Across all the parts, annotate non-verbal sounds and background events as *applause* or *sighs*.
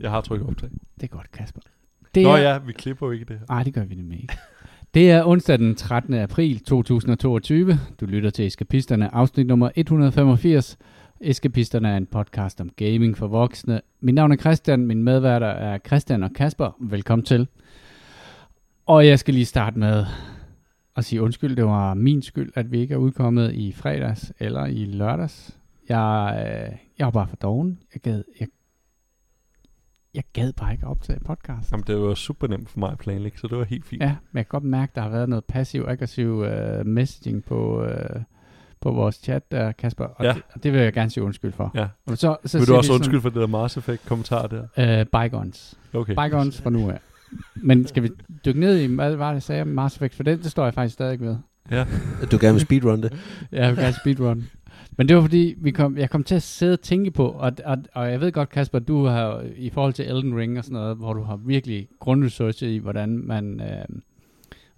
Jeg har trykket optag. Det er godt, Kasper. Det Nå er, ja, vi klipper jo ikke det her. Nej, det gør vi nemlig ikke. Det er onsdag den 13. april 2022. Du lytter til Eskapisterne, afsnit nummer 185. Eskapisterne er en podcast om gaming for voksne. Mit navn er Christian, min medværter er Christian og Kasper. Velkommen til. Og jeg skal lige starte med at sige undskyld. Det var min skyld, at vi ikke er udkommet i fredags eller i lørdags. Jeg, øh, jeg var bare for doven. Jeg gad, jeg, jeg gad bare ikke optage podcast. Jamen, det var super nemt for mig at planlægge, så det var helt fint. Ja, men jeg kan godt mærke, at der har været noget passiv-aggressiv uh, messaging på, uh, på vores chat der, Kasper. Og, Ja. det, og det vil jeg gerne sige undskyld for. Ja. Og så, så Vil du også vi undskylde for det der Mars Effect kommentar der? Sådan, uh, bygons. Okay. Bygons fra nu af. Men skal vi dykke ned i, hvad var det, jeg sagde om Mass Effect? For det, det står jeg faktisk stadig ved. Ja. Du gerne vil speedrun det? Jeg vil gerne speedrun. Men det var fordi, vi kom, jeg kom til at sidde og tænke på, og, og, og jeg ved godt, Kasper, du har i forhold til Elden Ring og sådan noget, hvor du har virkelig grundresearchet i, hvordan man, øh,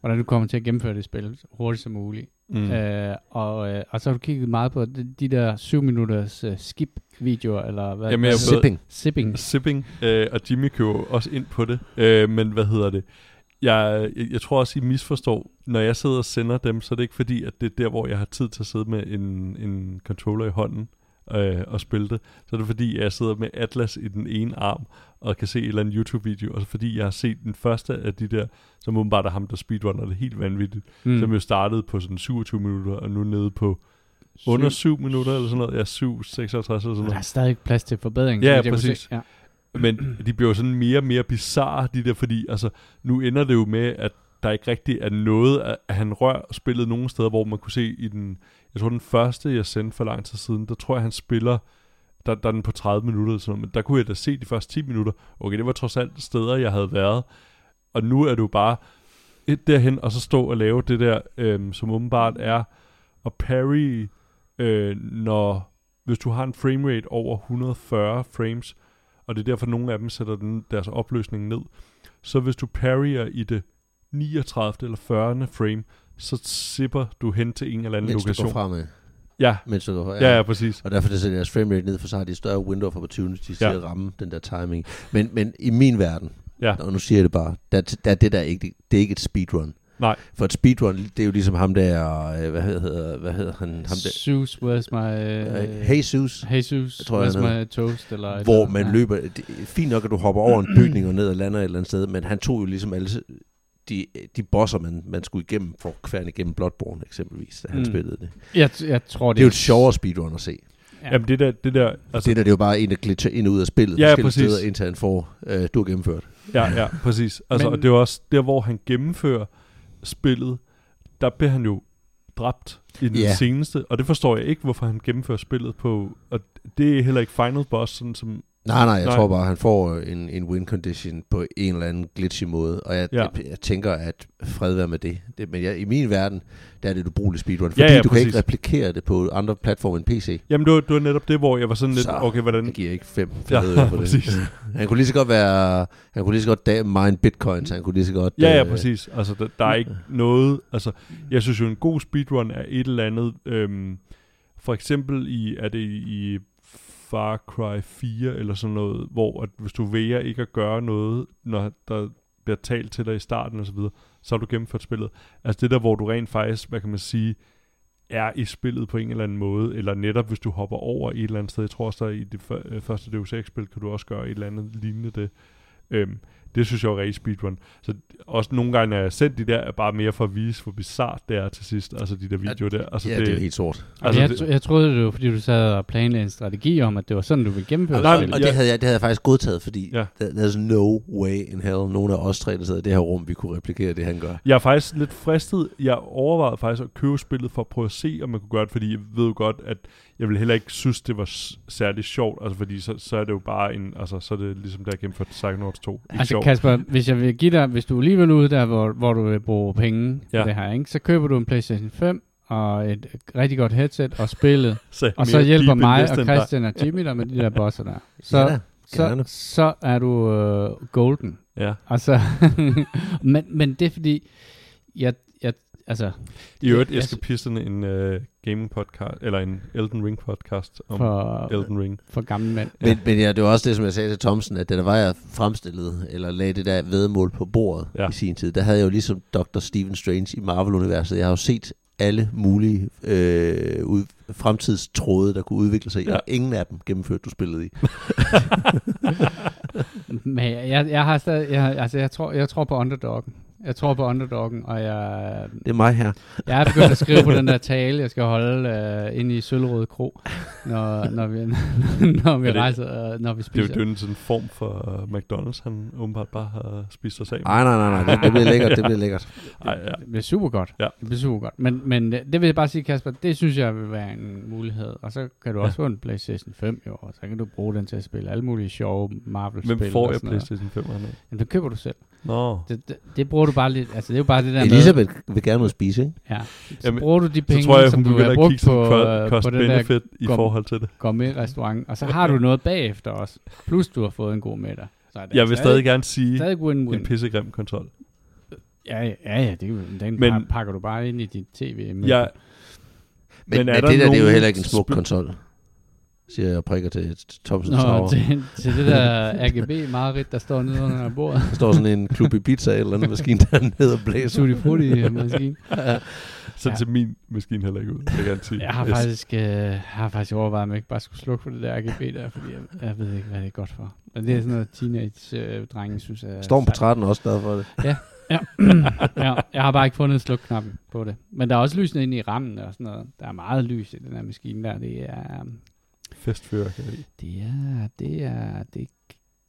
hvordan du kommer til at gennemføre det spil hurtigt som muligt. Mm. Øh, og, øh, og så har du kigget meget på de, de der 7 minutters uh, skip-videoer, eller hvad? Jamen, jeg Sipping. Sipping. Sipping, øh, og Jimmy køber også ind på det. Øh, men hvad hedder det? Jeg, jeg, tror også, I misforstår. Når jeg sidder og sender dem, så er det ikke fordi, at det er der, hvor jeg har tid til at sidde med en, en controller i hånden øh, og spille det. Så er det fordi, jeg sidder med Atlas i den ene arm og kan se en eller anden YouTube-video. Og så fordi jeg har set den første af de der, som åbenbart er ham, der speedrunner det helt vanvittigt. Mm. Som jo startede på sådan 27 minutter, og nu er nede på under 7 minutter eller sådan noget. Ja, 7, 56 eller sådan Men der er noget. stadig plads til forbedring. Ja, præcis. se. Ja. Men de bliver jo sådan mere og mere bizarre, de der, fordi altså, nu ender det jo med, at der ikke rigtig er noget, at han rører spillet nogen steder, hvor man kunne se i den, jeg tror den første, jeg sendte for lang tid siden, der tror jeg, han spiller, der, der er den på 30 minutter eller sådan noget, men der kunne jeg da se de første 10 minutter, okay, det var trods alt steder, jeg havde været, og nu er det bare et derhen, og så stå og lave det der, øhm, som åbenbart er. At parry, øh, når, hvis du har en framerate over 140 frames, og det er derfor, nogle af dem sætter den, deres opløsning ned. Så hvis du parryer i det 39. eller 40. frame, så zipper du hen til en eller anden Mens du lokation. går fremad. Ja, Mens du går, ja, ja, præcis. Og derfor det sætter deres framerate ned, for så har de større window of opportunity til Ja. at ramme den der timing. Men, men i min verden, Ja. og nu siger jeg det bare, der, der er det der ikke, det er ikke et speedrun. Nej. For et speedrun, det er jo ligesom ham der, øh, hvad hedder, hvad hedder han? Ham der, Zeus, where's my... Jesus, Jesus, Jeg tror, jeg, where's han my toast? Eller et hvor man andet. løber, det er fint nok, at du hopper over en *clears throat* bygning og ned og lander et eller andet sted, men han tog jo ligesom alle de, de bosser, man, man skulle igennem for at kværne igennem Bloodborne eksempelvis, da han Mm. spillede det. Jeg, jeg tror, det, Det er jo et sjovere speedrun at se. Ja. Jamen det der, det der, Altså, det der det er jo bare en, der glitcher ind og ud af spillet Ja, forskellige præcis. steder, indtil han får, øh, du har gennemført. ja, ja, præcis. Altså, Men- og det er jo også der, hvor han gennemfører spillet, der bliver han jo dræbt i den Ja. seneste, og det forstår jeg ikke, hvorfor han gennemfører spillet på, og det er heller ikke final boss, sådan som, Nej, nej, jeg Nej. tror bare, han får en, en win condition på en eller anden glitchy måde, og jeg, Ja. ja. jeg, jeg tænker, at fred være med det. det men jeg, i min verden, der er det et ubrugeligt speedrun, fordi Ja, ja, du kan ikke præcis. replikere det på andre platforme end PC. jamen det var, det var netop det, hvor jeg var sådan lidt, Så, okay, hvordan, Jeg giver ikke fem Ja, fede øre for *laughs* det. præcis. *laughs* Han kunne lige så godt være, han kunne lige så godt da- mine bitcoins, han kunne lige så godt... Ja, ja, øh, præcis. Altså, der, der er ikke *laughs* noget... Altså, jeg synes jo, en god speedrun er et eller andet... Øhm, for eksempel i... Er det i Far Cry 4 eller sådan noget, hvor at hvis du vælger ikke at gøre noget, når der bliver talt til dig i starten og så videre, så har du gennemført spillet. Altså det der, hvor du rent faktisk, hvad kan man sige, er i spillet på en eller anden måde, eller netop hvis du hopper over et eller andet sted. Jeg tror også, der i det øh, første Deus Ex-spil kan du også gøre et eller andet lignende det. Øhm, det synes jeg er rigtig speedrun. Så også nogle gange, når jeg sendt de der, er bare mere for at vise, hvor bizart det er til sidst. Altså de der videoer der. Altså, ja, det, det er helt sort. Altså, jeg, det, tro- jeg troede, det var, fordi du sad og planlagde en strategi om, at det var sådan, du ville gennemføre Nej, Og, spillet. og det, havde jeg, det havde jeg faktisk godtaget, fordi Ja. there's no way in hell, nogen af os tre, der sidder i det her rum, vi kunne replikere det, han gør. Jeg er faktisk lidt fristet. Jeg overvejede faktisk at købe spillet for at prøve at se, om man kunne gøre det, fordi jeg ved jo godt, at jeg vil heller ikke synes, det var særlig sjovt, altså fordi så, så er det jo bare en, altså så er det ligesom der gennemført Psychonauts 2. Ikke Altså sjovt. Kasper, hvis jeg vil give dig, hvis du er alligevel ude der, hvor, hvor du vil bruge penge ja. På det her, ikke? så køber du en Playstation 5 og et rigtig godt headset og spillet, *laughs* så og så hjælper mig og. Christian og Jimmy der med de der *laughs* bosser der. Så, ja, så, så er du øh, golden. Ja. Altså, *laughs* men, men det er fordi, jeg, altså, I øvrigt, jeg- jeg skal pisterne en uh, gaming podcast, eller en Elden Ring podcast om for, Elden Ring. for gamle mænd. Men, men ja, det var også det, som jeg sagde til Thomsen, at da der var jeg fremstillet, eller lagde det der vedmål på bordet Ja. ja. i sin tid, der havde jeg jo ligesom Dr. Stephen Strange i Marvel-universet. Jeg har jo set alle mulige øh, ud, fremtidstråde, der kunne udvikle sig, ja. Ja. og ingen af dem gennemførte du spillet i. *laughs* Men jeg, jeg, jeg har stadig, jeg, altså jeg tror, jeg tror på underdoggen. Jeg tror på underdoggen, og jeg, Det er mig her. jeg er begyndt at skrive på den *laughs* der tale, jeg skal holde uh, inde i Sølvrøde Kro, når, når vi, *laughs* når vi det- rejser, uh, når vi er spiser. det er jo en sådan form for uh, McDonald's, han åbenbart bare har spist sig af. Nej, nej, nej, nej. Det, det bliver lækkert, det bliver lækkert. Ej, ja. Det bliver super godt. Ja. Det bliver super godt. Men, men øh, det vil jeg bare sige, Kasper, det synes jeg vil være en mulighed. Og så kan du også få en PlayStation 5 jo, og så kan du bruge den til at spille alle mulige sjove Marvel-spil. Hvem får jeg. PlayStation 5 nu? Jamen, det køber du selv. Nå, Det, det, det, bruger du bare lidt, altså det er jo bare det der Elisabeth vil gerne noget spise, ikke? med, ja. Så Jamen, bruger du de penge, så tror jeg, som du har brugt kigge på, på øh, cost på den der benefit i forhold til det. gourmet-restaurant, og så har du noget bagefter også. Plus du har fået en god middag. Så er det Jeg vil stadig gerne sige, stadig win-win. en pissegrim konsol. Ja, ja, ja, det, er den Men- pakker du bare ind i dit tv. Men, Men men, er men der det der, det er jo nogen heller ikke en smuk konsol. Siger jeg og prikker til Thomsen Nå, Tower. til, til det der *laughs* RGB Marit, der står nede under bordet. Der står sådan en klub i pizza eller en maskine dernede og blæser. Tutti frutti *laughs* maskine. sådan Ja. ser min maskine heller ikke ud, jeg gerne sige. Jeg har Yes. faktisk, øh, har faktisk overvejet, om jeg ikke bare skulle slukke for det der RGB der, fordi jeg, jeg ved ikke, hvad det er godt for. Men det er sådan noget teenage-drenge, synes jeg. er Storm på sejt. 13 er også glad for det. Ja. ja, jeg har bare ikke fundet slukknappen på det. Men der er også lysene inde i rammen og sådan noget. Der er meget lys i den her maskine der. Det er, Festfyrkeri. det er, det er, det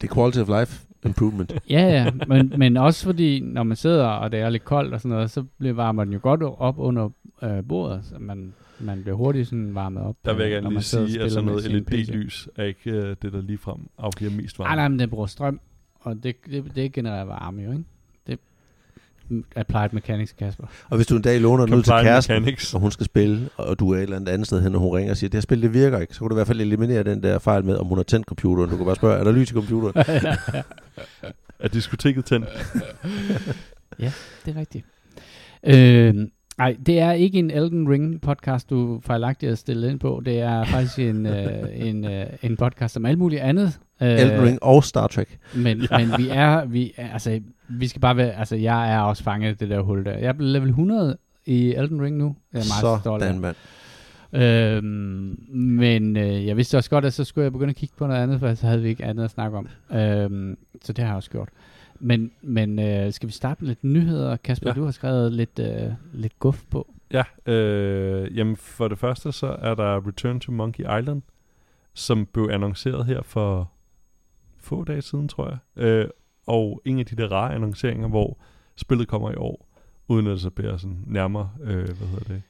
Det er quality of life improvement. *laughs* Ja, ja, men, men også fordi, når man sidder, og det er lidt koldt og sådan noget, så bliver varmer den jo godt op under øh, bordet, så man, man bliver hurtigt sådan varmet op. Der vil jeg øh, gerne når lige man sidder og sige, at sådan noget. LED-lys er ikke uh, det, der ligefrem afgiver mest varme. Nej, nej, men den bruger strøm, og det, det, det genererer varme jo, ikke? Applied mechanics, Kasper. Og hvis du en dag låner den ud til kæresten, Mechanics. og hun skal spille, og du er et eller andet andet sted hen, og hun ringer og siger, det her spil, det virker ikke, så kan du i hvert fald eliminere den der fejl med, om hun har tændt computeren. Du kan bare spørge, er der lys i computeren? *laughs* Er diskoteket tændt? *laughs* Det er rigtigt. Øh, Nej, det er ikke en Elden Ring podcast, du fejlagtigt har stillet ind på. Det er faktisk en, øh, en, øh, en podcast om alt muligt andet. Øh, Elden Ring og Star Trek. Men, ja. men vi er, vi er, altså, vi skal bare være, altså, jeg er også fanget i det der hul der. Jeg er blevet level 100 i Elden Ring nu. Jeg er meget stolt af. Mand. Øhm, men øh, jeg vidste også godt, at så skulle jeg begynde at kigge på noget andet, for så havde vi ikke andet at snakke om. Øhm, så det har jeg også gjort. Men, men øh, skal vi starte med lidt nyheder? Kasper, ja. du har skrevet lidt, øh, lidt guf på. Ja, øh, jamen for det første så er der Return to Monkey Island, som blev annonceret her for få dage siden, tror jeg. Øh, og en af de der rare annonceringer, hvor spillet kommer i år, uden at det så bliver sådan nærmere, øh, hvad hedder det?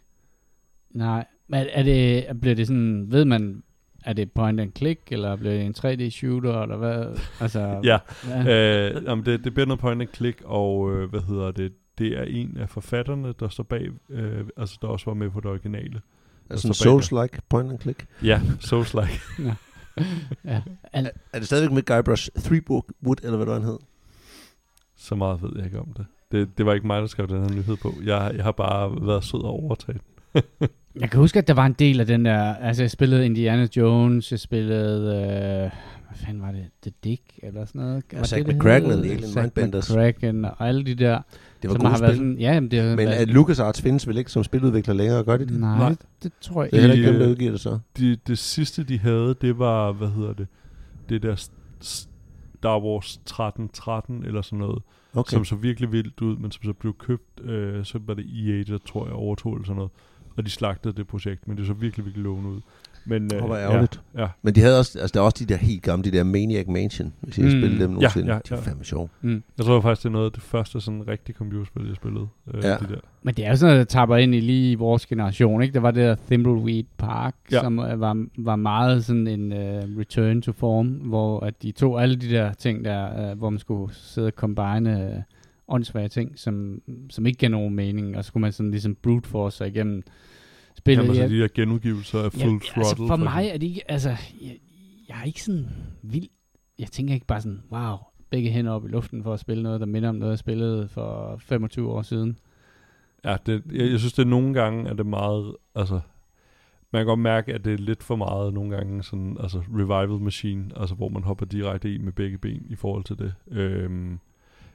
Nej, men er det, bliver det sådan, ved man, er det point and click, eller bliver det en 3D-shooter, eller hvad? Altså, *laughs* Ja, ja. øh, jamen det, det bliver noget point and click, og øh, hvad hedder det? Det er en af forfatterne, der står bag, øh, altså der også var med på det originale. Altså en. Souls-like point and click. Ja, Souls-like. ja. *laughs* Al- Er det stadigvæk med Guybrush Threepwood, eller hvad der han hed? Så meget ved jeg ikke om det. Det, det var ikke mig, der skrev den her nyhed på. Jeg, jeg har bare været sød og overtaget. *laughs* Jeg kan huske, at der var en del af den der, altså jeg spillede Indiana Jones, jeg spillede, øh, hvad fanden var det, The Dick, eller sådan noget? Ja, Var det, det McCracken og Alien Zack Mindbenders. McCracken og alle de der, Det var som gode har været spil. sådan, ja, jamen, det har Men været, at LucasArts findes vel ikke som spiludvikler længere, gør de det? nej, Nej. det, det tror jeg Det er ikke. ikke dem, der udgiver det så. De, det sidste, de havde, det var, hvad hedder det? Det der Star Wars 1313 eller sådan noget. Okay. Som så virkelig vildt ud, men som så blev købt, øh, så var det EA, der tror jeg overtog eller sådan noget. Og de slagtede det projekt, men det så virkelig, virkelig lovende ud. Men, øh, hvor ærgerligt. Ja, ja. Men de havde også, altså der er også de der helt gamle, de der Maniac Mansion, hvis I har Mm. spillet dem nogensinde. ja, De er ja. fandme sjove. Mm. Jeg tror faktisk, det er noget af det første sådan rigtige computerspil, jeg spillede. Øh, Ja. de der. Men det er jo sådan noget, der tapper ind i lige vores generation, ikke? Der var det der Thimbleweed Park, Ja. ja. som øh, var, var meget sådan en uh, return to form, hvor at de tog alle de der ting der, uh, hvor man skulle sidde og combine uh, åndssvage ting, som, som ikke gav nogen mening, og så kunne man sådan ligesom brute force sig igennem spillet. Jamen, så Jeg- de der genudgivelser af Full Ja, Throttle. altså for mig eksempel. er det ikke, altså, jeg, jeg er ikke sådan vild. Jeg tænker ikke bare sådan, wow, begge hænder op i luften for at spille noget, der minder om noget, jeg spillede for 25 år siden. Ja, det, jeg, jeg synes, det er nogle gange, at det er meget, altså, man kan godt mærke, at det er lidt for meget nogle gange sådan, altså revival machine, altså hvor man hopper direkte i med begge ben i forhold til det. Øhm,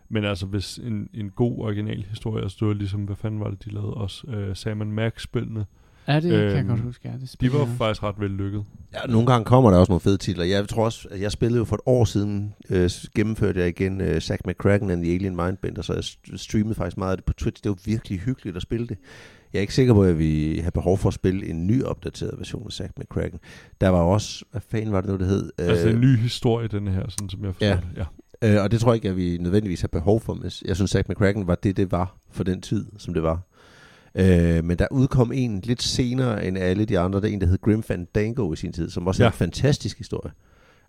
men altså, hvis en, en god original historie, altså det var ligesom, hvad fanden var det, de lavede også, øh, Sam Max-spillene, Ja, det kan jeg Øhm, godt huske. Ja, det de var jeg. faktisk ret vellykket. Ja, nogle gange kommer der også nogle fede titler. Jeg tror også, at jeg spillede jo for et år siden, øh, gennemførte jeg igen øh, Zack McCracken and the Alien Mindbender, så jeg st- streamede faktisk meget af det på Twitch. Det var virkelig hyggeligt at spille det. Jeg er ikke sikker på, at vi har behov for at spille en ny opdateret version af Zack McCracken. Der var også, hvad fanden var det nu, det hed? Øh, altså, er en ny historie, den her, sådan som jeg forstår ja. det. Ja. Øh, og det tror jeg ikke, at vi nødvendigvis har behov for. Men jeg synes, Zack McCracken var det, det var for den tid, som det var. Øh, men der udkom en lidt senere end alle de andre. Der er en, der hed Grim Fandango i sin tid, som også ja. Ja. er en fantastisk historie.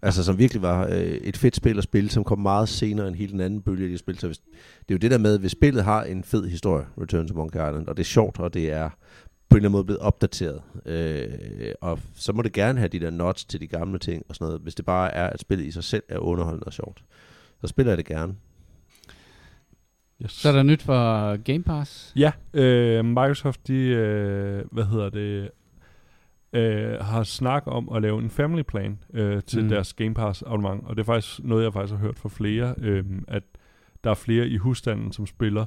Altså, som virkelig var øh, et fedt spil at spille, som kom meget senere end hele den anden bølge af de spil. Så hvis, det er jo det der med, hvis spillet har en fed historie, Return to Monkey Island, og det er sjovt, og det er på en eller anden måde blevet opdateret. Øh, og så må det gerne have de der nods til de gamle ting og sådan noget, hvis det bare er, at spillet i sig selv er underholdende og sjovt. Så spiller jeg det gerne. Yes. Så er der nyt for Game Pass. Ja, øh, Microsoft, de, øh, hvad hedder det, øh, har snak om at lave en family plan øh, til Mm. deres Game Pass abonnement, og det er faktisk noget, jeg faktisk har hørt fra flere, øh, at der er flere i husstanden, som spiller,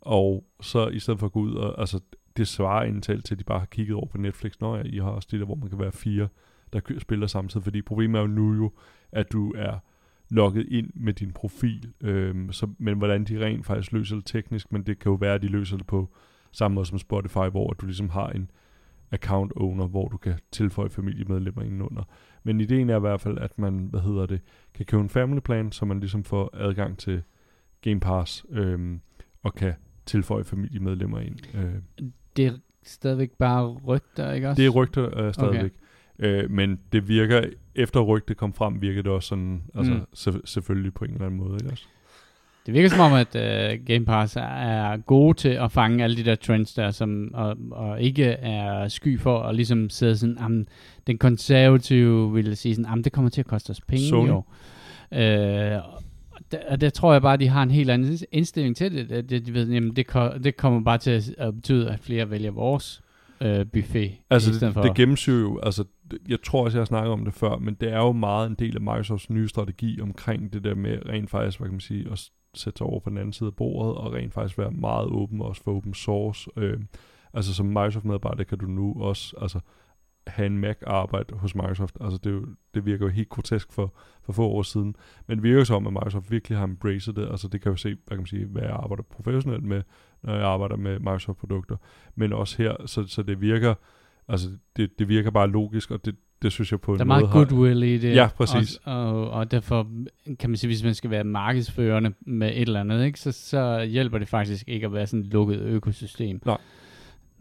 og så i stedet for at gå ud og, altså, det svarer indtil til, at de bare har kigget over på Netflix, når I har også det der, hvor man kan være fire, der spiller samtidig, fordi problemet er jo nu jo, at du er logget ind med din profil, øhm, så, men hvordan de rent faktisk løser det teknisk, men det kan jo være, at de løser det på samme måde som Spotify, hvor du ligesom har en account owner, hvor du kan tilføje familiemedlemmer indenunder. Men ideen er i hvert fald, at man, hvad hedder det, kan købe en family plan, så man ligesom får adgang til Game Pass, øhm, og kan tilføje familiemedlemmer ind. Øh, Det er stadigvæk bare rygter, ikke også? det er rygter øh, stadigvæk. Okay. Øh, men det virker, efter rygtet kom frem, virker det også sådan, altså Mm. selv, selvfølgelig på en eller anden måde, ikke også? Det virker som om, at uh, Game Pass er- gode til at fange alle de der trends der, som, og, og ikke er sky for at ligesom sidde sådan, den konservative ville sige sådan, jamen, det kommer til at koste os penge Sony. år. Øh, og der, og der tror jeg bare, at de har en helt anden indstilling til det. De ved, jamen, det, det kommer bare til at betyde, at flere vælger vores øh, buffet. Altså, i det, for. det gennemsyrer jo, altså, jeg tror også, jeg har snakket om det før, men det er jo meget en del af Microsofts nye strategi omkring det der med rent faktisk, hvad kan man sige, at sætte sig over på den anden side af bordet, og rent faktisk være meget åben, også for open source. Øh, altså, som Microsoft-medarbejder kan du nu også, altså, have en Mac og arbejde hos Microsoft. Altså, det, jo, det virker jo helt grotesk for, for få år siden. Men det virker jo som, at Microsoft virkelig har embraced det. Altså, det kan jo se, hvad kan man sige, hvad jeg arbejder professionelt med, når jeg arbejder med Microsoft-produkter. Men også her, så, så det virker, altså, det, det virker bare logisk, og det, det synes jeg på en Der er måde meget har- goodwill i det. Ja, præcis. Og, og, og derfor kan man sige, hvis man skal være markedsførende med et eller andet, ikke, så, så hjælper det faktisk ikke at være sådan et lukket økosystem. Nej.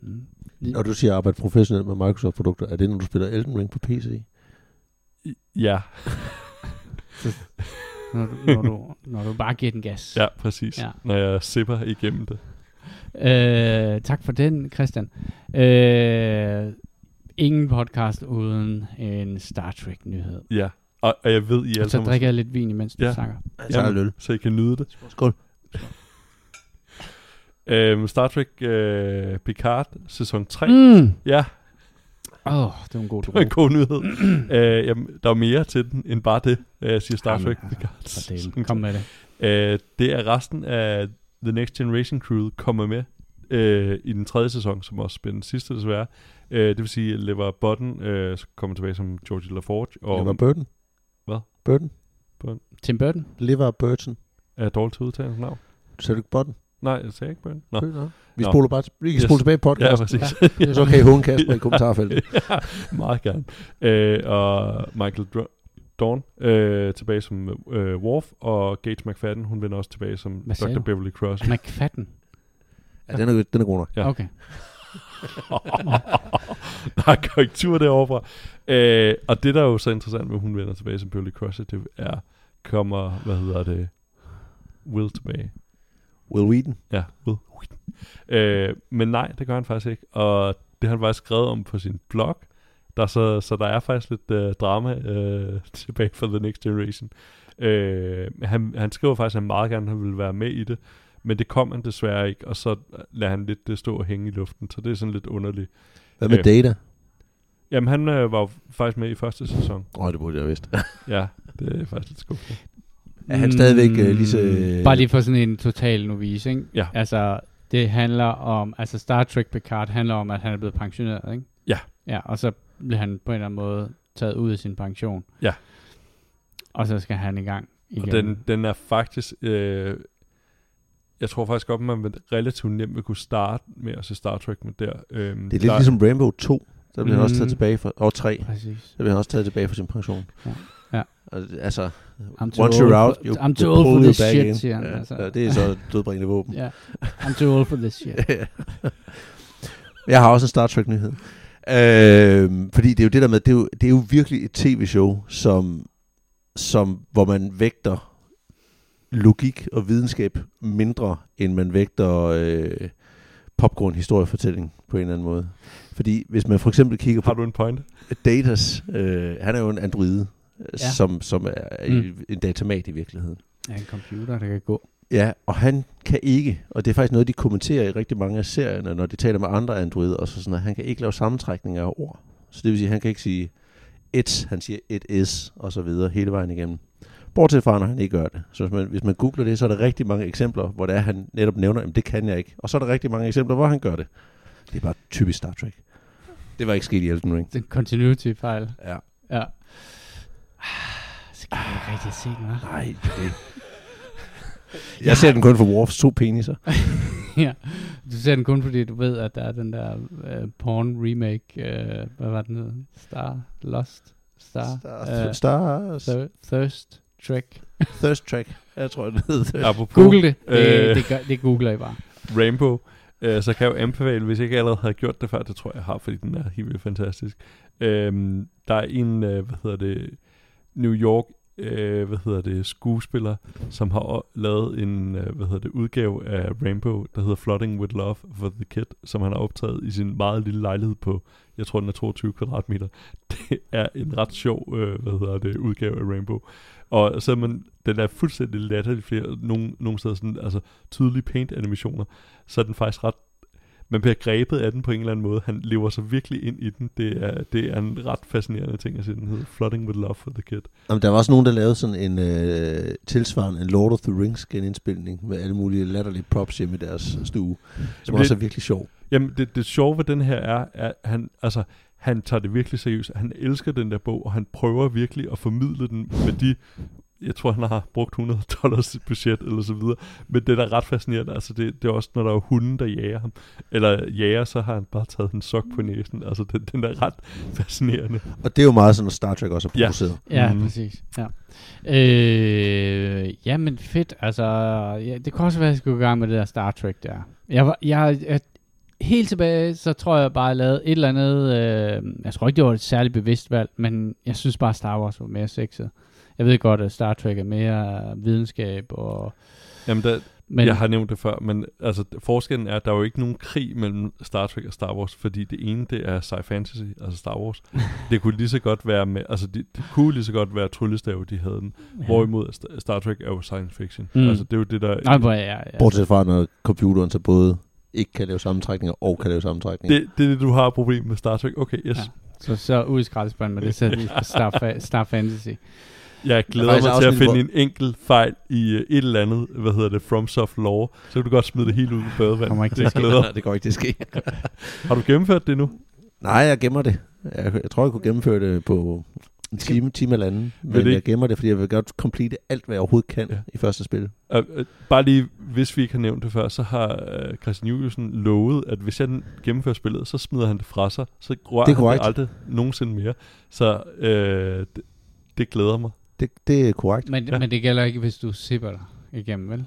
Mm. Når du siger arbejde professionelt med Microsoft-produkter, er det, når du spiller Elden Ring på PC? Ja, Når, du, når, du, når du bare giver den gas. ja, præcis. Ja. Ja. Når jeg sipper igennem det. Øh, tak for den, Christian. Øh, ingen podcast uden en Star Trek-nyhed. Ja, og, og jeg ved, I alle Så sammen... drikker jeg lidt vin, imens du Ja. snakker. Så er der Jamen, løl. Så I kan nyde det. Skål. Øhm, Star Trek øh, Picard, sæson 3. Mm. Ja, Åh, oh, det var en god det var en god nyhed. *clears throat* øh, jamen, der er mere til den, end bare det, øh, jeg siger Star Jamen, Trek altså, Picard. Delen. Kom med det. Øh, det er resten af The Next Generation Crew kommer med øh, i den tredje sæson, som også bliver den sidste desværre. Øh, det vil sige, at Lever Button øh, kommer tilbage som George LaForge, og Liver Burton. Hvad? Burton. Tim Burton? Liver Burton. er dårligt til at udtale hans navn. Sagde du ikke Button? Nej, jeg sagde ikke Burton. Nå. Nå. Vi spoler bare vi kan Yes. spole tilbage Ja, podcasten. præcis. Ja. Så kan I håne Kasper i kommentarfeltet. *laughs* ja, meget gerne. Øh, og Michael Dr- Dawn øh, tilbage som øh, Worf, og Gage McFadden, hun vender også tilbage som Hvad Dr. du? Beverly Cross. McFadden? Ja, den er, den er god nok. Ja. Okay. *laughs* der er korrektur derovre fra. Øh, og det, der er jo så interessant med, at hun vender tilbage som Beverly Crusher, det er, kommer, hvad hedder det, Will tilbage. Will Wheaton. Ja, Will. Øh, men nej, det gør han faktisk ikke. Og det har han faktisk skrevet om på sin blog. Der er så, så der er faktisk lidt øh, drama øh, *laughs* tilbage for The Next Generation. Øh, han, han skriver faktisk, at han meget gerne vil være med i det. Men det kom han desværre ikke, og så lader han lidt det stå og hænge i luften, så det er sådan lidt underligt. Hvad med Øh. Data? Jamen, han øh, var jo faktisk med i første sæson. Åh, oh, det burde jeg vidst. Ja, det er faktisk lidt skuffende. Er han stadigvæk, øh, lige så- Mm, Bare lige for sådan en total novice, ikke? Ja. Altså, det handler om, altså Star Trek Picard handler om, at han er blevet pensioneret, ikke? Ja. Ja, og så bliver han på en eller anden måde taget ud af sin pension. Ja. Og så skal han i gang igen. Og den, den er faktisk... Øh, jeg tror faktisk godt, man vil relativt nemt vil kunne starte med at se Star Trek med der. Øhm, Det er lidt ligesom Rainbow 2. Der bliver han også Mm. taget tilbage for... Og 3. Præcis. Der bliver han også taget tilbage for sin pension. Ja. Ja. Og, altså, I'm too once old you're out, for- you, I'm too you old for this shit, in. siger han, Ja, altså. ja, det er så dødbringende våben. *laughs* Ja. *laughs* I'm too old for this shit. Jeg har også en Star Trek-nyhed. Øh, fordi det er jo det der med, det er jo, det er jo virkelig et tv-show, som, som, hvor man vægter logik og videnskab mindre, end man vægter øh, popcorn-historiefortælling på en eller anden måde. Fordi hvis man for eksempel kigger på Har du en point? Datas, øh, han er jo en androide, ja. Som, som er Mm. en datamat i virkeligheden. Ja, en computer, der kan gå. Ja, og han kan ikke, og det er faktisk noget, de kommenterer i rigtig mange af serierne, når de taler med andre androider, og så sådan, at han kan ikke lave sammentrækninger af ord. Så det vil sige, at han kan ikke sige et, han siger et is, og så videre hele vejen igennem. Bortset fra, når han ikke gør det. Så hvis man, hvis man googler det, så er der rigtig mange eksempler, hvor det er, han netop nævner, at det kan jeg ikke. Og så er der rigtig mange eksempler, hvor han gør det. Det er bare typisk Star Trek. Det var ikke sket i Elden Ring. Det er en continuity-fejl. Ja. Ja. *sighs* Så kan jeg ikke rigtig se den, hva'? Nej, det *laughs* Jeg ser den kun for Worfs to peniser. *laughs* ja. Du ser den kun, fordi du ved, at der er den der uh, porn remake, uh, hvad var den hed? Star, Lost, Star, Star, uh, Stars. Thir- Thirst Trek. *laughs* Thirst Track. Jeg tror, det hedder. Apropos Google det. Det, Øh. det, gør, det googler I bare. Rainbow, øh, så kan jeg jo anbefale, hvis jeg ikke allerede har gjort det før, det tror jeg, jeg har, fordi den er helt vildt fantastisk. Øhm, der er en, øh, hvad hedder det, New York, øh, hvad hedder det, skuespiller, som har lavet en, øh, hvad hedder det, udgave af Rainbow, der hedder Flooding with Love for the Kid, som han har optaget i sin meget lille lejlighed på, jeg tror den er 22 kvadratmeter. *laughs* Det er en ret sjov, øh, hvad hedder det, udgave af Rainbow. Og så er man, den er fuldstændig latterlig flere, nogle, nogle steder sådan, altså tydelige paint-animationer, så er den faktisk ret, man bliver grebet af den på en eller anden måde. Han lever sig virkelig ind i den. Det er, det er en ret fascinerende ting at se. Den hedder Flooding with Love for the Kid. Jamen, der var også nogen, der lavede sådan en øh, tilsvarende en Lord of the Rings genindspilning med alle mulige latterlige props hjemme i deres stue, som Jamen, også det- er virkelig sjov. Jamen, det, det sjove ved den her er, at han, altså, han tager det virkelig seriøst. Han elsker den der bog, og han prøver virkelig at formidle den med de jeg tror, han har brugt 100 dollars i budget, eller så videre. Men det er da ret fascinerende. Altså, det, det er også, når der er hunden, der jager ham. Eller jager, så har han bare taget en sok på næsen. Altså, det, den er ret fascinerende. Og det er jo meget sådan, at Star Trek også er Ja. produceret. Ja, Mhm. mm. præcis. Ja. Øh, ja, men fedt. Altså, ja, det kunne også være, at jeg skulle i gang med det der Star Trek der. Jeg, var, jeg, jeg helt tilbage, så tror jeg bare, jeg lavede et eller andet, øh, jeg tror ikke, det var et særligt bevidst valg, men jeg synes bare, Star Wars var mere sexet. Jeg ved godt, at Star Trek er mere videnskab, og, Jamen, der, men jeg har nævnt det før, men altså, forskellen er, at der er jo ikke nogen krig mellem Star Trek og Star Wars, fordi det ene, det er sci fantasy, altså Star Wars. *laughs* det kunne lige så godt være med, altså det, det kunne lige så godt være tryllestav, de havde den. Ja. Hvorimod St- Star Trek er jo science fiction. Mm. Altså det er jo det, der... Nej, hvor ja, ja. Bortset fra, når computeren så både ikke kan lave sammentrækninger og kan lave sammentrækninger. det, det er det, du har problem med Star Trek. Okay, yes. Ja. Så, så ud i skraldespanden med det, på *laughs* Star, Star Fantasy. Jeg glæder mig til at finde en enkelt fejl i uh, et eller andet, hvad hedder det, FromSoft Lore. Så kan du godt smide det helt ud i badevand. Kommer ikke det glæder. Nej, det går ikke til at ske. *laughs* Har du gennemført det nu? Nej, jeg gemmer det. Jeg, jeg tror, jeg kunne gennemføre det på en time, time eller anden. Men det jeg gemmer det, fordi jeg vil godt complete alt, hvad jeg overhovedet kan Ja. i første spil. Uh, uh, bare lige, hvis vi ikke har nævnt det før, så har uh, Christian Juliusen lovet, at hvis jeg gennemfører spillet, så smider han det fra sig. Så rører Det han det aldrig nogensinde mere. Så uh, det, det glæder mig. Det, det er korrekt. Men, Ja. men det gælder ikke, hvis du sipper dig igennem, vel?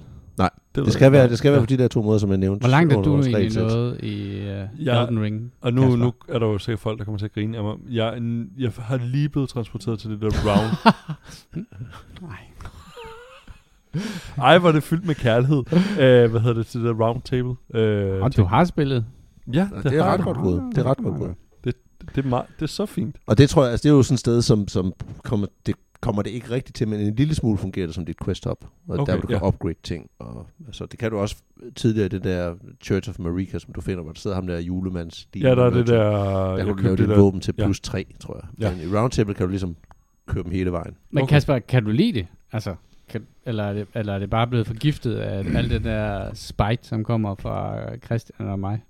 ved Det skal jeg. være, det skal være Ja. på de der to måder, som jeg nævnte. Hvor langt er du egentlig nået i uh, Ja, Elden Ring? Og nu, Kasper? nu er der jo sikkert folk, der kommer til at grine af mig. Jeg, er en- jeg har lige blevet transporteret til det der round. *laughs* Nej. Ej, hvor er det fyldt med kærlighed. uh, hvad hedder det til det der round table? Uh, Og du har spillet? Ja, Det er har ret godt gået. Det er ret godt gået. Det er, meget, det er så fint. Og det tror jeg, altså det er jo sådan et sted, som, som kommer, det kommer det ikke rigtigt til, men en lille smule fungerer det som dit quest hub, og okay, der du kan ja. upgrade ting. Og, altså, det kan du også tidligere i det der Church of Marika, som du finder, hvor der sidder ham der julemands. Ja, der er det der... Der jeg kan du lave dit der- våben til ja. plus 3, tror jeg. Ja. Men i Roundtable kan du ligesom køre dem hele vejen. Men Okay. Kasper, kan du lide det? Altså, kan, eller, er det, eller er det bare blevet forgiftet af alt det der spite, som kommer fra Christian og mig?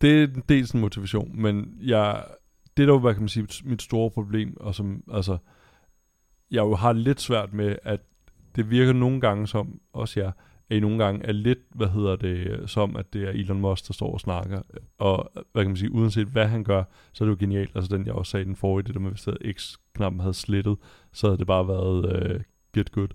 det er dels en motivation, men jeg, det er dog, hvad kan man sige, mit store problem, og som, altså, jeg jo har lidt svært med, at det virker nogle gange som, også jeg, at I nogle gange er lidt, hvad hedder det, som at det er Elon Musk, der står og snakker, og hvad kan man sige, uanset hvad han gør, så er det jo genialt, altså den jeg også sagde den forrige, det der med, hvis X-knappen havde slettet, så havde det bare været øh, get good.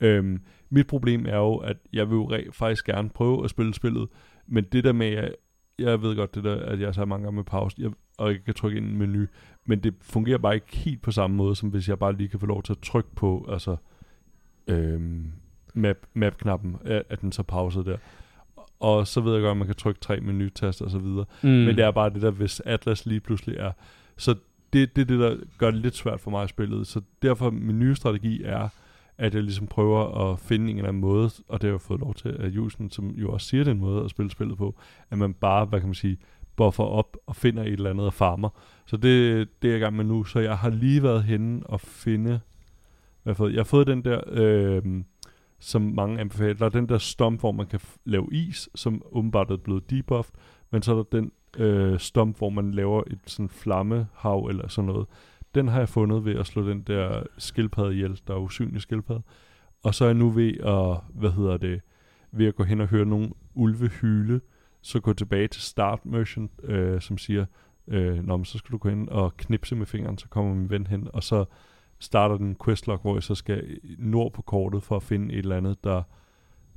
Øhm, mit problem er jo, at jeg vil jo re- faktisk gerne prøve at spille spillet, men det der med, at jeg ved godt det der, at jeg så mange gange med pause, jeg, og jeg kan trykke ind i en menu, men det fungerer bare ikke helt på samme måde, som hvis jeg bare lige kan få lov til at trykke på, altså, øhm, map, map-knappen, at, at den så pauser der. Og så ved jeg godt, at man kan trykke tre menutaster og så videre. Mm. Men det er bare det der, hvis Atlas lige pludselig er. Så det, det er det, der gør det lidt svært for mig at spille. Så derfor min nye strategi er, at jeg ligesom prøver at finde en eller anden måde, og det har jeg fået lov til af Jusen, som jo også siger, det er en måde at spille spillet på, at man bare, hvad kan man sige, buffer op og finder et eller andet og farmer. Så det, det er jeg i gang med nu. Så jeg har lige været henne og finde, hvad jeg har fået. Jeg har fået den der, øh, som mange anbefaler, der er den der stomp, hvor man kan f- lave is, som åbenbart er blevet debuffed, men så er der den øh, stomp, hvor man laver et sådan flammehav eller sådan noget. Den har jeg fundet ved at slå den der skildpadde ihjel, der er usynlig skildpadde. Og så er jeg nu ved at, hvad hedder det, ved at gå hen og høre nogle ulve hyle, så gå tilbage til start merchant, øh, som siger, øh, Nå, men så skal du gå hen og knipse med fingeren, så kommer min ven hen, og så starter den questlog, hvor jeg så skal nord på kortet for at finde et eller andet, der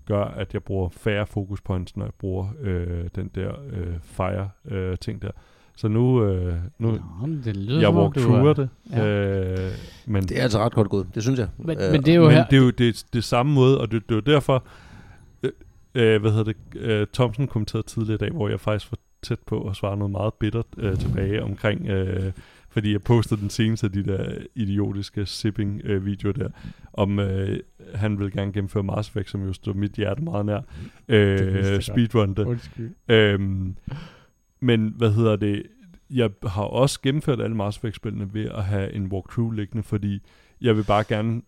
gør, at jeg bruger færre focus points, når jeg bruger øh, den der øh, fire øh, ting der. Så nu, øh, nu Nå, men det lyder jeg som om, walk du through er- det. Ja. Øh, men Det er altså ret godt gået, det synes jeg. Men, Øh, men det er jo men her... det er jo det, det samme måde, og det, det er jo derfor, øh, øh, hvad hedder det, øh, Thomsen kommenterede tidligere i dag, hvor jeg faktisk var tæt på at svare noget meget bittert øh, tilbage omkring, øh, fordi jeg postede den seneste af de der idiotiske sipping-videoer der, om øh, han vil gerne gennemføre Mars Effect, som jo står mit hjerte meget nær, øh, speedrun det. Undskyld. Øhm, men hvad hedder det? Jeg har også gennemført alle Mass Effect-spillene ved at have en walkthrough liggende, fordi jeg vil bare gerne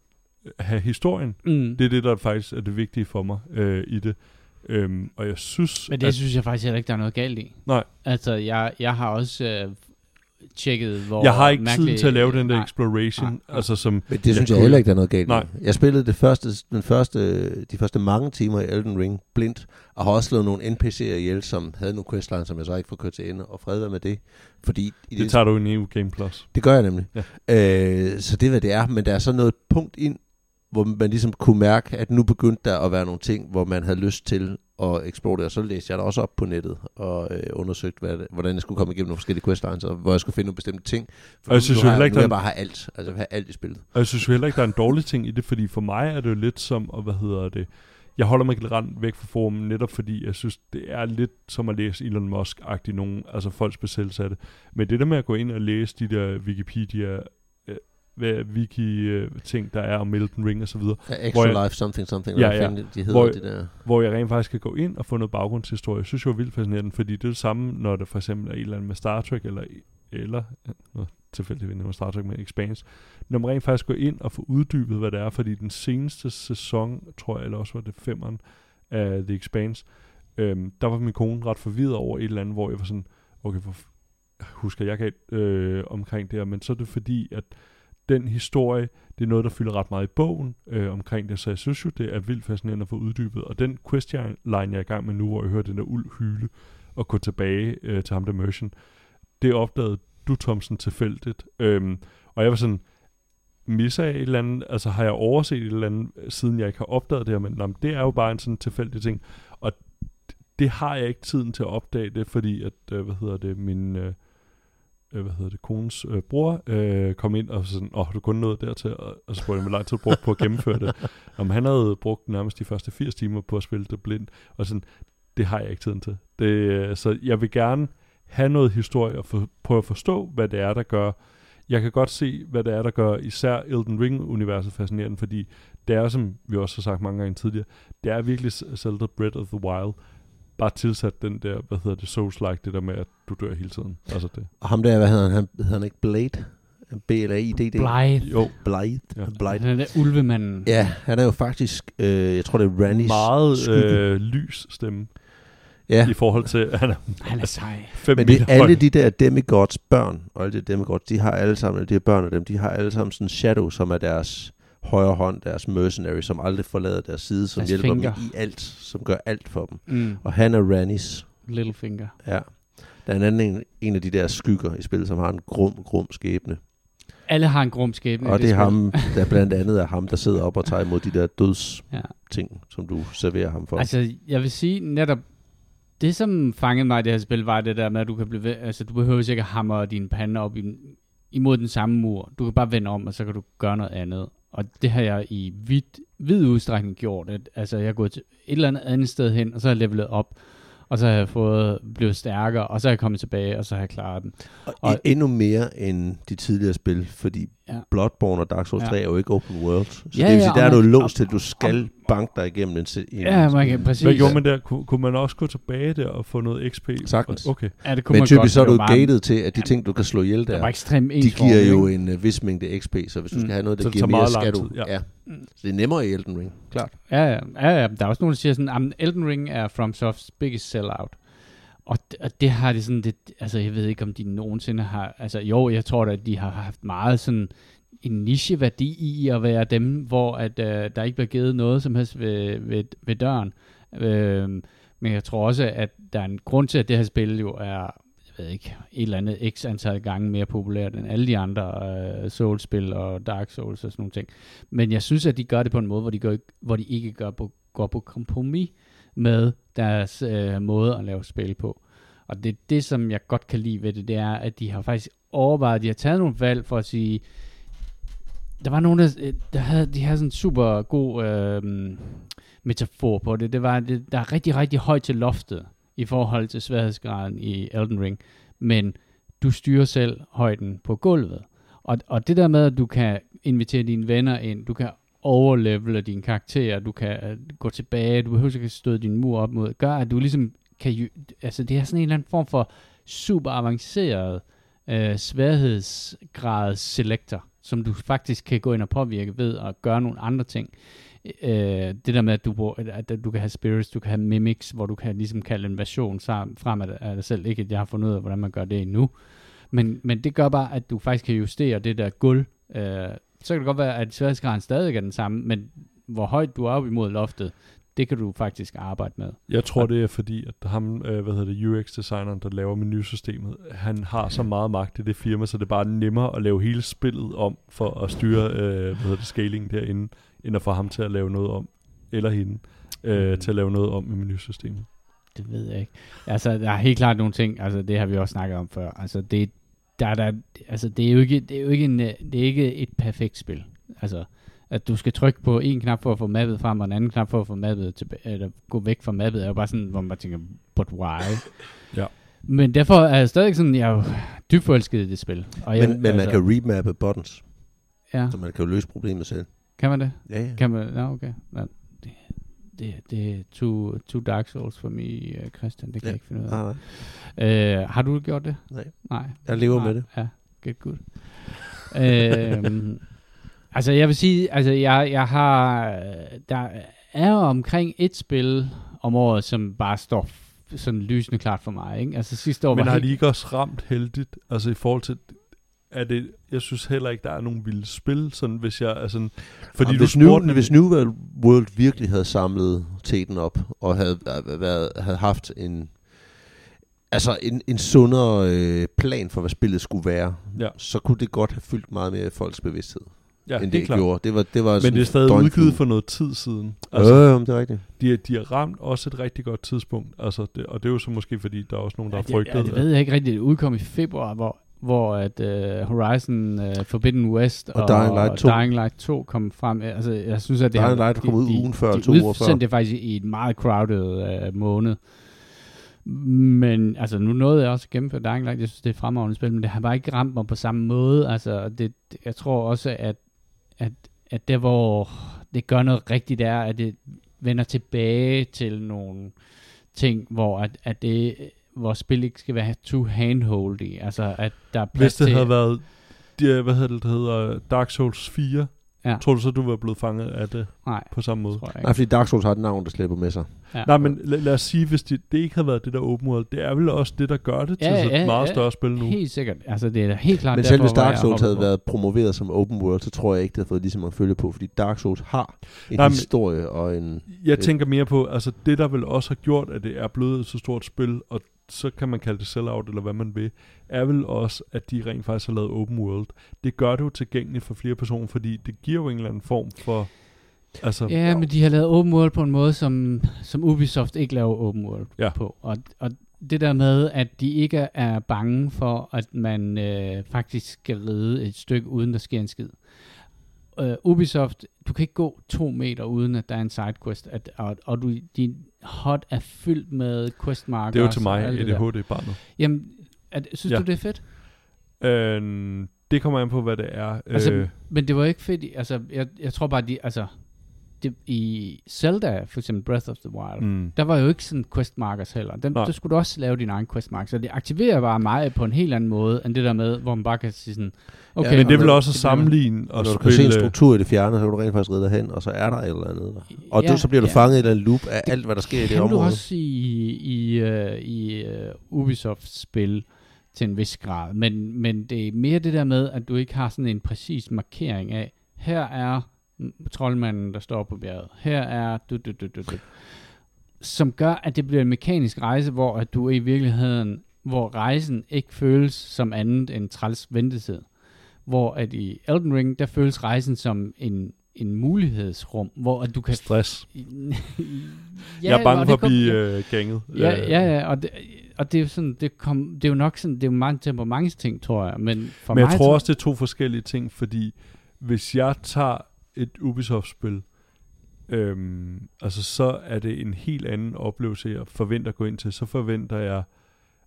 have historien. Mm. Det er det, der faktisk er det vigtige for mig øh, i det. Øhm, og jeg synes, Men det at synes jeg faktisk heller ikke, der er noget galt i. Nej. Altså, jeg, jeg har også øh, tjekket, hvor jeg har ikke mærkelige- tid til at lave den der Nej. exploration, Nej, nej. altså som... Men det synes jeg kunne- heller ikke, der er noget galt Nej. i. Jeg spillede det første, den første, de første mange timer i Elden Ring blindt, og har også slået nogle NPC'er ihjel, som havde nogle questlines, som jeg så ikke får kørt til ende, og fred med det. Fordi i Det tager du i EU Game Plus. Det gør jeg nemlig. Ja. Øh, så det er, hvad det er. Men der er så noget punkt ind, hvor man ligesom kunne mærke, at nu begyndte der at være nogle ting, hvor man havde lyst til at det. Og så læste jeg der også op på nettet og øh, undersøgte, hvad det, hvordan jeg skulle komme igennem nogle forskellige questlines, og hvor jeg skulle finde nogle bestemte ting. For Og jeg synes nu jo har heller ikke, nu jeg bare have alt. Altså jeg have alt i spillet. Og jeg synes jo heller ikke, der er en dårlig ting i det, fordi for mig er det jo lidt som, og hvad hedder det, jeg holder mig generelt væk fra forum, netop fordi jeg synes, det er lidt som at læse Elon Musk-agtigt nogen, altså folks besættelse Men det der med at gå ind og læse de der Wikipedia, hvad wiki-ting, der er om Elden Ring og så videre, Ja, extra jeg- life something something. Ja, ja. de hedder Hvor- det der. hvor jeg rent faktisk kan gå ind og få noget baggrundshistorie. Jeg synes jo er vildt fascinerende, fordi det er det samme, når der for eksempel er et eller andet med Star Trek, eller, eller øh, tilfældigvis med Star Trek med Expanse, når man rent faktisk går ind og får uddybet, hvad det er, fordi den seneste sæson, tror jeg, eller også var det femeren af The Expanse, øhm, der var min kone ret forvirret over et eller andet, hvor jeg var sådan, okay, hvor husker jeg ikke øh, omkring det her, men så er det fordi, at den historie, det er noget, der fylder ret meget i bogen øh, omkring det, så jeg synes jo, det er vildt fascinerende at få uddybet. Og den questline, jeg er i gang med nu, hvor jeg hører den der uld hyle, og gå tilbage øh, til ham der Merchant, det opdagede du, Thomsen, tilfældigt. Øhm, og jeg var sådan, misser jeg et eller andet, altså har jeg overset et eller andet, siden jeg ikke har opdaget det her, men jamen, det er jo bare en sådan tilfældig ting. Og det, det har jeg ikke tiden til at opdage det, fordi at, øh, hvad hedder det, min... Øh, øh, hvad hedder det, konens øh, bror øh, kom ind og sådan, åh, oh, du kun nået dertil? Og, og så spurgte jeg, hvor lang tid du brugte på at gennemføre det. *laughs* Om han havde brugt nærmest de første 80 timer på at spille det blind, og sådan, det har jeg ikke tiden til. Det, øh, så jeg vil gerne have noget historie og for, prøve at forstå, hvad det er, der gør. jeg kan godt se, hvad det er, der gør især Elden Ring-universet fascinerende, fordi det er, som vi også har sagt mange gange tidligere, det er virkelig Zelda Breath of the Wild, bare tilsat den der, hvad hedder det, Souls-like, det der med, at du dør hele tiden. Altså det. Og ham der, hvad hedder han? Han hedder han ikke Blade? B-L-A-I-D-D? Blythe. Jo, Blythe. Ja. Blythe. Han er der ulvemanden. Ja, han er jo faktisk, øh, jeg tror det er Rannys meget skygge. øh, lys stemme, ja, i forhold til, at han er Han er sej. fem men det er alle de der demigods børn, og alle de demigods, de har alle sammen, de her børn af dem, de har alle sammen sådan en shadow, som er deres højre hånd, deres mercenary, som aldrig forlader deres side, som Deres hjælper finger. dem i alt, som gør alt for dem. Mm. Og han er Rannys, Littlefinger. ja. Der er en anden en, en af de der skygger i spillet, som har en grum, grum skæbne. Alle har en grum skæbne. Og det er ham, *laughs* der blandt andet er ham, der sidder op og tager imod de der døds Ja. ting, som du serverer ham for. Altså, jeg vil sige netop, det som fangede mig i det her spil, var det der med, at du kan blive ved, altså du behøver ikke at hamre din pande op i, imod den samme mur. Du kan bare vende om, og så kan du gøre noget andet. Og det har jeg i vidt, vid udstrækning gjort. At, altså, jeg er gået til et eller andet andet sted hen, og så har jeg levelet op, og så har jeg fået blevet stærkere, og så er jeg kommet tilbage, og så har jeg klaret den. Og, Og- endnu mere end de tidligere spil, fordi Ja. ja. Bloodborne og Dark Souls Ja. 3 er jo ikke open world. Så Ja, ja, det vil ja, sige, og der er du låst til, at du skal banke dig igennem en, se- en Ja, man kan præcis. Hvad gjorde man der? Kunne, kunne man også gå tilbage der og få noget XP? Sagtens. Okay. Ja, det kunne Men man typisk godt, så er men du gated til, at de Ja, ting, du kan slå ihjel Det var der, ekstremt de giver jo en uh, vis mængde XP, så hvis du Mm. skal have noget, Så der det giver mere, skal du... ja. Ja. Så det er nemmere i Elden Ring, klart. Ja, ja, ja, ja. Der er også nogen, der siger sådan, at Elden Ring er FromSofts biggest sellout. Og, det, og det har det sådan, det, altså jeg ved ikke, om de nogensinde har, altså jo, jeg tror da, at de har haft meget sådan en nicheværdi i at være dem, hvor at, øh, der ikke bliver givet noget som helst ved, ved, ved døren. Øh, men jeg tror også, at der er en grund til, at det her spil jo er, jeg ved ikke, et eller andet x antal gange mere populært end alle de andre øh, Souls-spil og Dark Souls og sådan nogle ting. Men jeg synes, at de gør det på en måde, hvor de, gør, hvor de ikke gør på, går på kompromis med deres øh, måde at lave spil på. Og det er det, som jeg godt kan lide ved det, det er, at de har faktisk overvejet, de har taget nogle valg for at sige, der var nogen, der, øh, der havde, de havde sådan en super god øh, metafor på det. Det var, det, der er rigtig, rigtig højt til loftet i forhold til sværhedsgraden i Elden Ring. Men du styrer selv højden på gulvet. Og, og det der med, at du kan invitere dine venner ind, du kan overlevele dine karakterer, du kan øh, gå tilbage, du behøver ikke at støde din mur op mod, gør, at du ligesom kan, altså det er sådan en eller anden form for super avanceret øh, sværhedsgrad selector, som du faktisk kan gå ind og påvirke ved at gøre nogle andre ting. Øh, det der med, at du, at du kan have spirits, du kan have mimics, hvor du kan ligesom kalde en version frem af af dig selv. Ikke at jeg har fundet ud af, hvordan man gør det endnu. Men, men det gør bare, at du faktisk kan justere det der gulv. Øh, så kan det godt være, at sværhedsgraden stadig er den samme, men hvor højt du er op imod loftet, det kan du faktisk arbejde med. Jeg tror, det er fordi, at ham, øh, hvad hedder det, UX-designeren, der laver menusystemet, han har så meget magt i det firma, så det er bare nemmere at lave hele spillet om, for at styre, øh, hvad hedder det, scaling derinde, end at få ham til at lave noget om, eller hende, øh, Mm. til at lave noget om i menusystemet. Det ved jeg ikke. Altså, der er helt klart nogle ting, altså det har vi også snakket om før. Altså, det, der, er der, altså, det er jo ikke, det er jo ikke, en, øh, det er ikke et perfekt spil. Altså, at du skal trykke på en knap for at få mappet frem, og en anden knap for at få mappet tilbage, eller gå væk fra mappet, er jo bare sådan, hvor man tænker, but why? *laughs* Ja. Men derfor er jeg stadig sådan, jeg er jo dybt forelsket i det spil. Og jeg, Men, men man kan remappe buttons, Ja, så man kan jo løse problemet selv. kan man det? Ja, ja. Kan man? Nå, okay. Nå, det, det, er too, too Dark Souls for mig, øh, Christian. Det kan Ja. jeg ikke finde ud af. Nej, nej. Øh, har du gjort det? Nej. Nej. Jeg lever Nej. med det. Ja, good, good. øhm, *laughs* altså, jeg vil sige, altså, jeg, jeg har, der er omkring et spil om året, som bare står f- sådan lysende klart for mig, ikke? Altså, sidste år Men var har helt, de ikke også ramt heldigt, altså i forhold til, er det, jeg synes heller ikke, der er nogen vilde spil, sådan hvis jeg er sådan, fordi Jamen, du hvis, New, spurgte, hvis New World virkelig havde samlet teten op, og havde, været, havde haft en, altså en, en sundere øh, plan for, hvad spillet skulle være, Ja. så kunne det godt have fyldt meget mere i folks bevidsthed, ja, end det, det, klart. gjorde. Det var, det var Men det er stadig udgivet for noget tid siden. Altså, Altså, øh, det er rigtigt. de, de har ramt også et rigtig godt tidspunkt, altså det, og det er jo så måske fordi, der er også nogen, der ja, har det, frygtet. ja, det ved jeg ikke rigtigt. Det udkom i februar, hvor hvor at uh, Horizon uh, Forbidden West Og Dying Light 2. Dying Light 2 kom frem. Altså, jeg synes, at det Dying har, Light kom ud ugen før, de to uger før. det faktisk i en meget crowded uh, måned. Men altså, nu nåede jeg også at gennemføre Dying Light. Jeg synes, det er et fremragende spil, men det har bare ikke ramt mig på samme måde. Altså, det, jeg tror også, at, at, at der, hvor det gør noget rigtigt, er, at det vender tilbage til nogle ting, hvor at, at det hvor spil ikke skal være too handholdy. Altså, at der er plads Hvis det til... havde været, de, hvad hedder det, det hedder Dark Souls 4, Ja. tror du så, du var blevet fanget af det Nej, på samme måde? tror jeg Nej, ikke. fordi Dark Souls har et navn, der slæber med sig. Ja. Nej, men lad, lad os sige, hvis det, det ikke havde været det der open world, det er vel også det, der gør det til Ja, ja, ja, et meget ja. større spil nu. Helt sikkert. Altså, det er da helt klart Men selv hvis Dark Souls havde på. været promoveret som open world, så tror jeg ikke, det havde fået lige så meget følge på, fordi Dark Souls har en Nej, historie og en... Jeg Det- tænker mere på, altså det der vel også har gjort, at det er blevet et så stort spil, og så kan man kalde det sellout, eller hvad man vil, er vel også, at de rent faktisk har lavet open world. Det gør det jo tilgængeligt for flere personer, fordi det giver jo en eller anden form for... Altså, Ja, men de har lavet open world på en måde, som, som Ubisoft ikke laver open world Ja. på. Og, og det der med, at de ikke er bange for, at man øh, faktisk skal ride et stykke, uden der sker en skid. Uh, Ubisoft, du kan ikke gå to meter, uden at der er en sidequest, at, og, og du, din hot er fyldt med questmarkers. det er jo til mig. ADHD-barnet. Jamen, det- synes Ja. du, det er fedt? Øh, det kommer an på, hvad det er. Altså, øh, Men det var ikke fedt, altså, jeg, jeg tror bare, de, altså, det, i Zelda, for eksempel Breath of the Wild, mm. Der var jo ikke sådan quest markers heller. Den, Nej. der skulle du også lave din egen quest marker. Så det aktiverer bare mig på en helt anden måde, end det der med, hvor man bare kan sige sådan, okay. Ja, men det og også det sammenligne Og når du kan se en struktur i det fjerne, så kan du rent faktisk ride derhen, og så er der et eller andet. Og Ja, du, så bliver du ja. fanget i den loop af alt, hvad der sker i det kan du område. også i, i, uh, i uh, Ubisoft-spil til en vis grad. Men, men det er mere det der med, at du ikke har sådan en præcis markering af, her er troldmanden, der står på bjerget. Her er du, du, du, du, du. Som gør, at det bliver en mekanisk rejse, hvor at du i virkeligheden, hvor rejsen ikke føles som andet end træls ventetid. Hvor at i Elden Ring, der føles rejsen som en, en mulighedsrum, hvor at du kan Stress. *laughs* ja, jeg er bange for at blive øh, ganget. Ja, Øh, ja, ja, og det, og det er jo sådan, det, kom, det er jo nok sådan, det er jo meget temperamentsting, tror jeg, men for Men mig jeg tror så- også, det er to forskellige ting, fordi hvis jeg tager et Ubisoft-spil, øhm, altså så er det en helt anden oplevelse, jeg forventer at gå ind til. Så forventer jeg,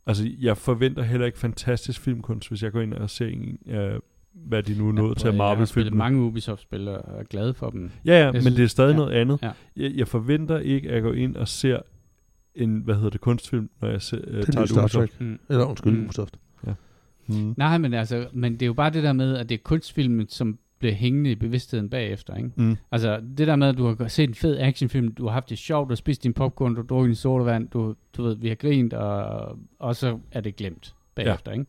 altså jeg forventer heller ikke fantastisk filmkunst, hvis jeg går ind og ser en, øh, hvad de nu er nået til at Jeg har spillet Marvel-filme. mange Ubisoft-spil og er glad for dem. Ja, ja, Jeg men synes- det er stadig ja, noget andet. ja. Jeg, jeg forventer ikke at gå ind og ser en, hvad hedder det, kunstfilm, når jeg ser, øh, tager er et Star Ubisoft. Trek. Mm. Eller undskyld, Mm. Ubisoft. Mm. Nej, men altså, men det er jo bare det der med, at det er kunstfilmen, som bliver hængende i bevidstheden bagefter, ikke? Mm. Altså, det der med, at du har set en fed actionfilm, du har haft det sjovt, du har spist din popcorn, du har drukket din sodavand, du, du ved, vi har grint, og, og så er det glemt bagefter, ikke?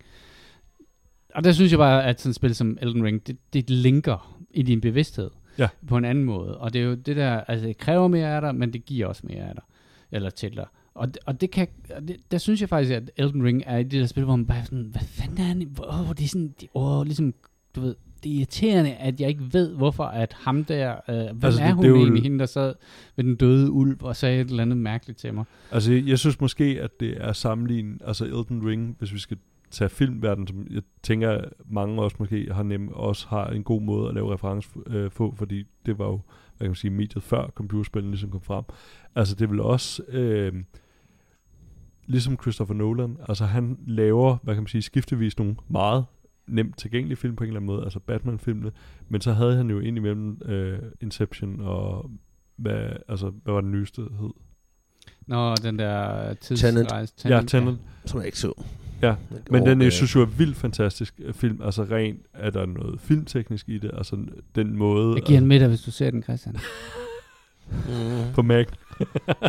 Og der synes jeg bare, at sådan et spil som Elden Ring, det, det linker i din bevidsthed Ja. på en anden måde. Og det er jo det der, altså det kræver mere af dig, men det giver også mere af dig, eller til dig. Og, det- og det kan, og det, der synes jeg faktisk, at Elden Ring er i det der spil, hvor man bare sådan, hvad fanden er han? Åh, det er sådan, åh, ligesom, du ved, det er irriterende, at jeg ikke ved, hvorfor at ham der, øh, hvem Altså, er det- hun det er jo- egentlig, hende der sad ved den døde ulv og sagde et eller andet mærkeligt til mig. Altså, jeg, synes måske, at det er sammenlignet, altså Elden Ring, hvis vi skal tage filmverden, som jeg tænker, mange også måske har nem, også har en god måde at lave reference øh, på, fordi det var jo, hvad kan man sige, mediet før computerspillene ligesom kom frem. Altså, det vil også, øh, ligesom Christopher Nolan, altså han laver, hvad kan man sige, skiftevis nogle meget nemt tilgængelige film på en eller anden måde, altså Batman-filmene, men så havde han jo indimellem øh, Inception og hvad, altså, hvad var den nyeste hed? Nå, den der tidsrejse. Ja, Tenet. Som jeg ikke så. Ja, Men den, øh, jeg synes jo er vildt fantastisk øh, film. Altså rent, er der noget filmteknisk i det? Altså den måde... Jeg giver den med dig, hvis du ser den, Christian. Mm. på Mac.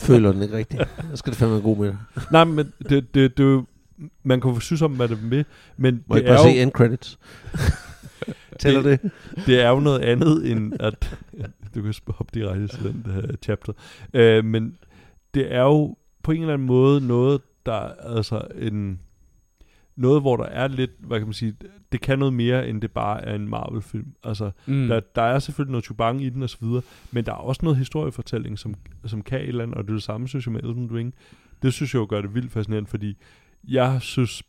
Føler den ikke rigtigt. Så skal det fandme være god med det. Nej, men det, det, det, er jo... Man kan jo synes om, hvad det vil, men Må jeg det ikke er, bare se jo, end credits? *laughs* Tæller det? det er jo noget andet end at... *laughs* du kan hoppe direkte til den der chapter. Øh, men det er jo på en eller anden måde noget, der er altså en... Noget, hvor der er lidt, hvad kan man sige, det kan noget mere, end det bare er en Marvel-film. Altså, Mm. Der, der er selvfølgelig noget chubang i den og så videre, men der er også noget historiefortælling, som, som kan et eller andet, og det er det samme, synes jeg, med Elden Ring. Det synes jeg jo gør det vildt fascinerende, fordi jeg synes,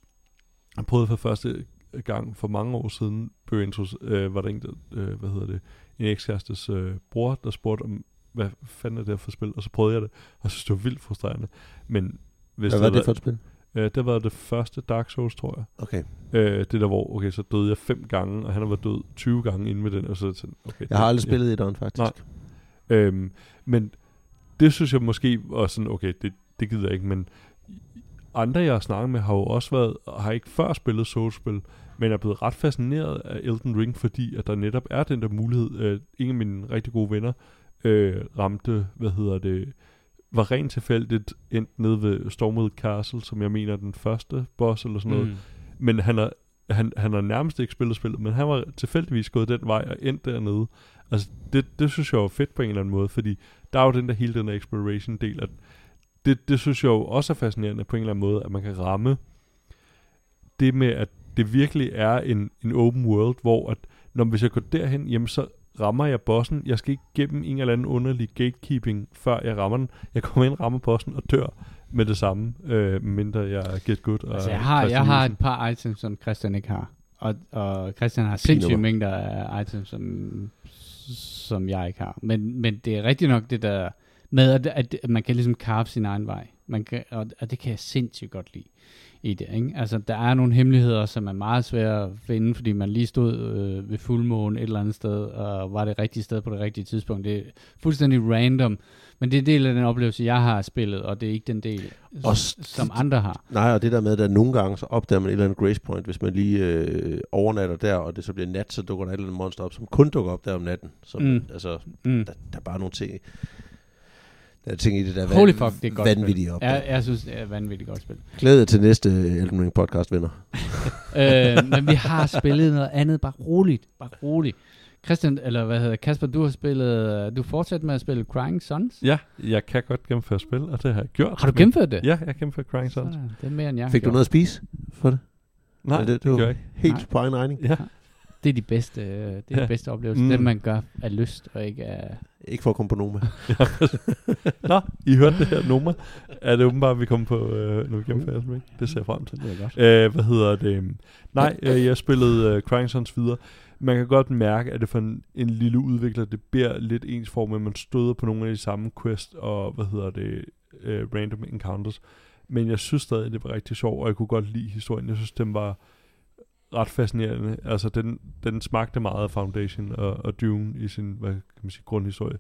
jeg prøvede for første gang for mange år siden, blev intros, øh, var der en, der, øh, hvad hedder det, en ekskærestes øh, bror, der spurgte om, hvad fanden er det her for spil, og så prøvede jeg det, og så synes det var vildt frustrerende. Men Hvis Hvad var det for et spil? Øh, det var det første Dark Souls, tror jeg. Okay. Øh, det der, hvor, okay, så døde jeg fem gange, og han har været død 20 gange inden med den, og så sådan, okay. Jeg har aldrig spillet i etteren, faktisk. Nej. Øhm, men det synes jeg måske var sådan, okay, det, det gider jeg ikke, men andre, jeg har snakket med, har jo også været, har ikke før spillet Souls-spil, men er blevet ret fascineret af Elden Ring, fordi at der netop er den der mulighed. Øh, en af mine rigtig gode venner øh, ramte, hvad hedder det, var rent tilfældigt endt nede ved Stormwood Castle, som jeg mener er den første boss eller sådan noget. Mm. Men han har, han, han har nærmest ikke spillet spillet, men han var tilfældigvis gået den vej og endt dernede. Altså, det, det synes jeg var fedt på en eller anden måde, fordi der er jo den der hele den der exploration-del, at det, det synes jeg jo også er fascinerende på en eller anden måde, at man kan ramme det med, at det virkelig er en, en open world, hvor at, når hvis jeg går derhen, jamen så rammer jeg bossen. Jeg skal ikke gennem en eller anden underlig gatekeeping, før jeg rammer den. Jeg kommer ind, rammer bossen og dør med det samme, øh, mindre jeg er get good. Og Altså, jeg har, Christian jeg har et par items, som Christian ikke har. Og, og Christian har sindssyge mængder af items, som, som jeg ikke har. Men, men det er rigtigt nok det der med, at, at, at man kan ligesom carve sin egen vej. Man kan, og, og det kan jeg sindssygt godt lide i det. Ikke? Altså, der er nogle hemmeligheder, som er meget svære at finde, fordi man lige stod øh, ved fuldmåne et eller andet sted, og var det rigtige sted på det rigtige tidspunkt. Det er fuldstændig random, men det er en del af den oplevelse, jeg har spillet, og det er ikke den del, Også- som andre har. Nej, og det der med, at nogle gange så opdager man et eller andet grace point, hvis man lige øh, overnatter der, og det så bliver nat, så dukker der et eller andet monster op, som kun dukker op der om natten. Som, Mm. mm. altså, Mm. der, der er bare nogle ting, er ting i det der Holy fuck, det er godt vanvittige op. Jeg, jeg synes, det er vanvittigt godt spil. Glæder til næste Elden Ring podcast, venner. *laughs* øh, men vi har spillet noget andet. Bare roligt. Bare roligt. Christian, eller hvad hedder Kasper, du har spillet, du fortsat med at spille Crying Sons. Ja, jeg kan godt gennemføre spil, og det har jeg gjort. Har du gennemført det? Ja, jeg har gennemført Crying Sons. Så, det er mere end jeg har Fik du gjort. noget at spise for det? Nej, det, det, det, gør jeg ikke. helt Nej. på egen regning. Ja, Det er de bedste, øh, det er Ja. de bedste oplevelser. Mm. Mm. Det man gør af lyst, og ikke af... Ikke for at komme på Noma. *laughs* Nå, I hørte det her nummer. Er det åbenbart, at vi kommer på, øh, vi gennemfører Elden Ring? Det ser jeg frem til. Det er godt. Øh, hvad hedder det? Nej, øh, jeg spillede øh, Crying Sons videre. Man kan godt mærke, at det for en, en lille udvikler, det beder lidt ens form, at man støder på nogle af de samme quest og, hvad hedder det, øh, random encounters. Men jeg synes stadig, det var rigtig sjovt, og jeg kunne godt lide historien. Jeg synes, den var ret fascinerende. Altså, den, den smagte meget af Foundation og, og Dune i sin, hvad kan man sige, grundhistorie.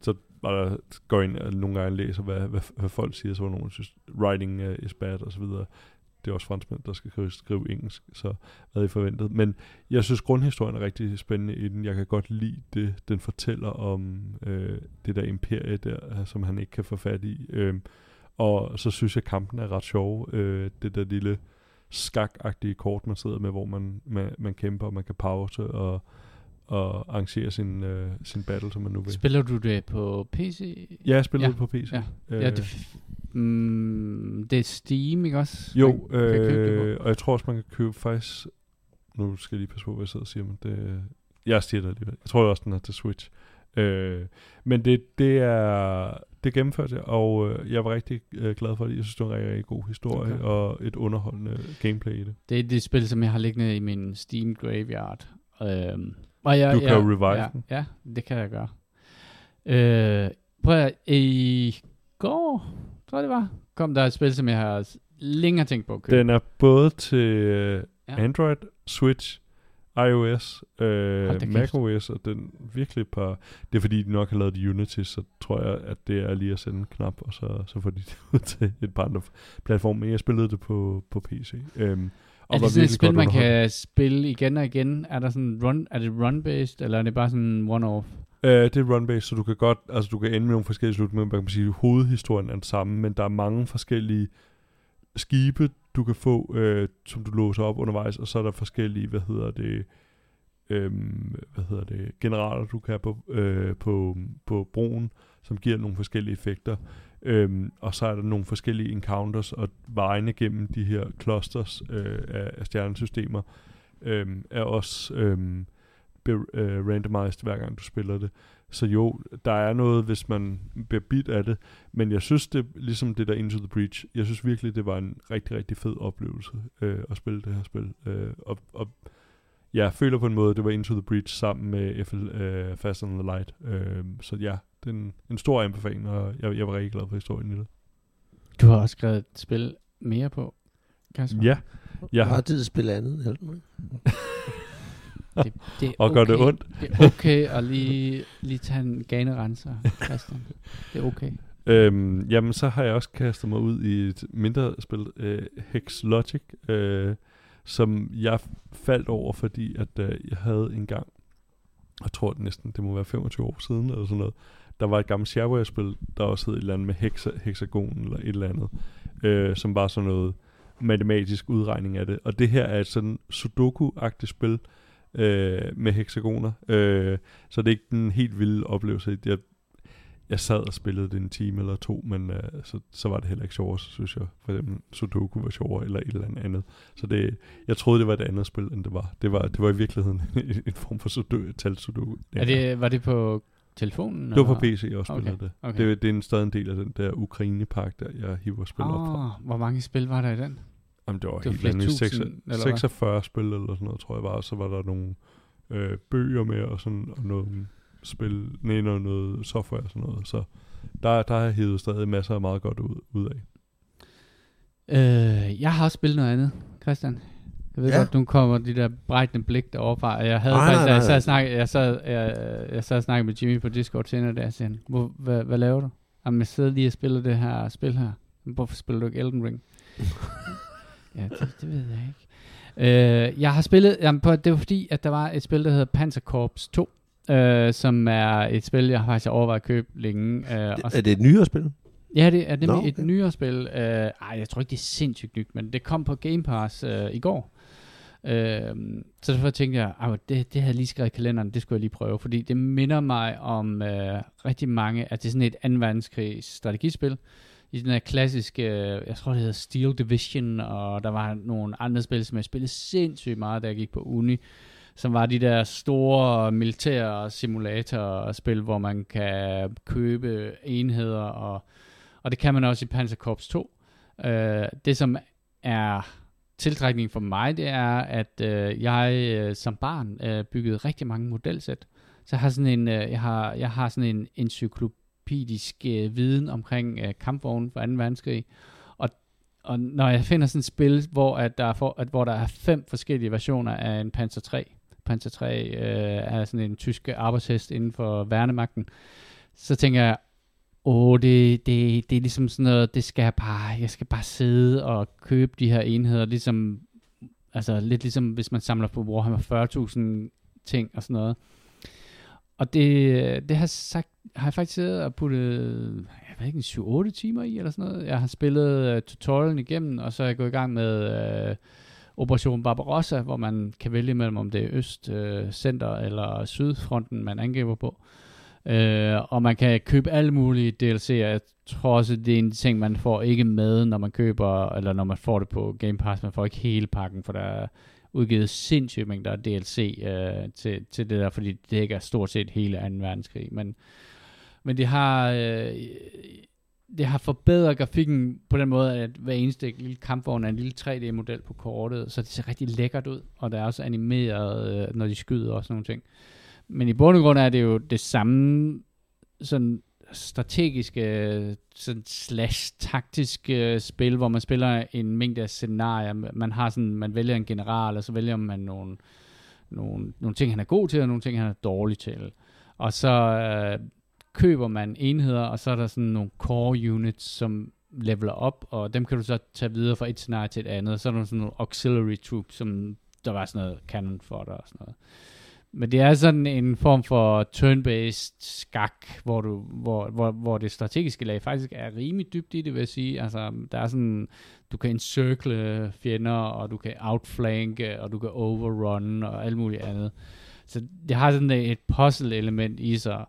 Så var der, går ind og nogle gange læser, hvad, hvad, hvad folk siger, så var nogen, synes, writing uh, is bad, og så videre. Det er også franskmænd, der skal skrive, skrive engelsk, så hvad I forventet. Men jeg synes, grundhistorien er rigtig spændende i den. Jeg kan godt lide det, den fortæller om øh, det der imperie der, som han ikke kan få fat i. Øh, og så synes jeg, kampen er ret sjov. Øh, det der lille skakagtige kort, man sidder med, hvor man, man, man kæmper, og man kan pause og, og arrangere sin, øh, sin battle, som man nu vil. Spiller du det på PC? Ja, jeg spillede Ja, det på PC. ja. Øh, Ja, det, mm, det er Steam, ikke også? jo, Man øh, og jeg tror også, man kan købe faktisk... Nu skal jeg lige passe på, hvad jeg sidder og siger, men det... Jeg siger det alligevel. Jeg tror også, den er til Switch. Øh, men det, det er det gennemførte jeg, og øh, jeg var rigtig øh, glad for det. Jeg synes, det var en rigtig, rigtig god historie, Okay. og et underholdende gameplay i det. Det er det spil, som jeg har liggende i min Steam Graveyard. Øhm, og jeg, Du kan jeg, jo revive ja, den. Ja, det kan jeg gøre. Øh, prøv at, i går, tror jeg det var, kom der et spil, som jeg har længe har tænkt på at købe. Den er både til øh, Ja. Android, Switch, iOS, øh, macOS, og den virkelig par... Det er fordi, de nok har lavet Unity, så tror jeg, at det er lige at sende en knap, og så, så får de *laughs* det ud til et par andre platforme. Men jeg spillede det på, på PC. Øhm, og er det sådan et spil, man kan spille igen og igen? Er, der sådan run, er det run-based, eller er det bare sådan one-off? Øh, det er run-based, så du kan godt, altså du kan ende med nogle forskellige slutninger, man kan sige, hovedhistorien er den samme, men der er mange forskellige skibe, du kan få, øh, som du låser op undervejs, og så er der forskellige, hvad hedder det, øh, hvad hedder det, generaler, du kan have på, øh, på, på broen, som giver nogle forskellige effekter. Øhm, og så er der nogle forskellige encounters og vejene gennem de her clusters øh, af, af stjernesystemer øhm, er også øhm, be, øh, randomized hver gang du spiller det. Så jo, der er noget, hvis man bliver bit af det, men jeg synes det, ligesom det der Into the Breach, jeg synes virkelig, det var en rigtig, rigtig fed oplevelse øh, at spille det her spil. Øh, og, og jeg føler på en måde, det var Into the Breach sammen med FL, øh, Fast and the Light. Øh, så ja, det er en, en stor anbefaling, og jeg, jeg var rigtig glad for historien i det. Du har også skrevet et spil mere på, Kasper. Ja, jeg har tid til at spille andet. hjælp mig. *laughs* Det, det og gør det okay. ondt. Det er okay at lige, lige tage en ganerenser, Christian. Det er okay. Øhm, jamen, så har jeg også kastet mig ud i et mindre spil, øh, Hex Logic, øh, som jeg faldt over, fordi at øh, jeg havde en gang, jeg tror det næsten, det må være 25 år siden, eller sådan noget, der var et gammelt shareware-spil, der også hed et eller andet med hexa, hexagon, eller et eller andet, øh, som var sådan noget matematisk udregning af det. Og det her er et sådan sudoku-agtigt spil, øh, med hexagoner, øh, så det er ikke den helt vilde oplevelse. Jeg jeg sad og spillede det en time eller to, men øh, så, så var det heller ikke sjovere, synes jeg. For eksempel Sudoku var sjovere, eller et eller andet. Så det, jeg troede, det var et andet spil, end det var. Det var, det var i virkeligheden *laughs* en, en form for sudoku, tal Sudoku. Er det, var det på telefonen? det var på? PC, jeg også spillede Okay, det. okay. det. Det er en stadig en del af den der Ukraine-pakke, der jeg hiver spil op fra. Oh, hvor mange spil var der i den? Jamen, det var det var helt andet. tusind, 6, eller hvad? 46 spil eller sådan noget, tror jeg var. Og så var der nogle øh, bøger med, og sådan og noget spil, nej, noget, noget software og sådan noget. Så der, der har jeg hævet stadig masser af meget godt ud, ud af. Øh, jeg har også spillet noget andet, Christian. Jeg ved Ja. godt, nu kommer de der brækkende blik derovre fra. Jeg havde Nej, faktisk, nej, da jeg nej, sad nej. og snakkede, jeg sad, jeg, jeg sad og snakkede med Jimmy på Discord senere der, og siger Hvor, hvad, hvad laver du? Jamen, jeg sidder lige og spiller det her spil her. Hvorfor spiller du ikke Elden Ring? Ja, det, det ved jeg ikke. Øh, jeg har spillet, jamen, på, det var fordi, at der var et spil, der hedder Panzer Corps 2, øh, som er et spil, jeg har faktisk overvejet at købe længe. Øh, og Er det et nyere spil? Ja, det er nemlig Nå, okay. et nyere spil. Uh, ej, jeg tror ikke, det er sindssygt nyt, men det kom på Game Pass uh, i går. Uh, så derfor tænkte jeg, at det, det havde jeg lige skrevet i kalenderen, det skulle jeg lige prøve, fordi det minder mig om uh, rigtig mange, at det er sådan et 2. verdenskrigs strategispil, i den her klassiske, jeg tror det hedder Steel Division, og der var nogle andre spil, som jeg spillede sindssygt meget, da jeg gik på uni, som var de der store militære simulatorspil, hvor man kan købe enheder, og, og det kan man også i Panzer Corps 2. Uh, øh, det som er tiltrækning for mig, det er, at uh, jeg uh, som barn uh, byggede rigtig mange modelsæt. Så jeg har sådan en, jeg har, jeg har sådan en encyklopædi encyklopedisk øh, viden omkring øh, kampvognen for 2. verdenskrig. Og, og når jeg finder sådan et spil, hvor, at der er for, at, hvor der er fem forskellige versioner af en Panzer 3, Panzer 3 øh, er sådan en tysk arbejdshest inden for værnemagten, så tænker jeg, åh, det, det, det er ligesom sådan noget, det skal jeg bare, jeg skal bare sidde og købe de her enheder, ligesom, altså lidt ligesom hvis man samler på Warhammer 40.000 ting og sådan noget. Og det, det har, sagt, har jeg faktisk siddet og puttet, jeg ved ikke, 7-8 timer i eller sådan noget. Jeg har spillet uh, tutorialen igennem, og så er jeg gået i gang med uh, Operation Barbarossa, hvor man kan vælge mellem, om det er øst, uh, center eller sydfronten, man angriber på. Uh, og man kan købe alle mulige DLC'er. Jeg tror også, det er en ting, man får ikke med, når man køber, eller når man får det på Game Pass. Man får ikke hele pakken, for der er udgivet sindssyge mængder af DLC øh, til, til det der, fordi det dækker stort set hele 2. verdenskrig. Men, men det har... Øh, det har forbedret grafikken på den måde, at hver eneste lille kampvogn er en lille 3D-model på kortet, så det ser rigtig lækkert ud, og der er også animeret, øh, når de skyder og sådan nogle ting. Men i bund og grund er det jo det samme sådan strategiske sådan slash taktiske øh, spil, hvor man spiller en mængde af scenarier. Man har sådan, man vælger en general, og så vælger man nogle, nogle, nogle ting, han er god til, og nogle ting, han er dårlig til. Og så øh, køber man enheder, og så er der sådan nogle core units, som leveler op, og dem kan du så tage videre fra et scenarie til et andet. Og så er der sådan nogle auxiliary troops, som der var sådan noget cannon for dig og sådan noget. Men det er sådan en form for turn-based skak, hvor, du, hvor, hvor, hvor det strategiske lag faktisk er rimelig dybt i det, vil jeg sige. Altså, der er sådan, du kan encircle fjender, og du kan outflanke, og du kan overrun, og alt muligt andet. Så det har sådan et puzzle-element i sig.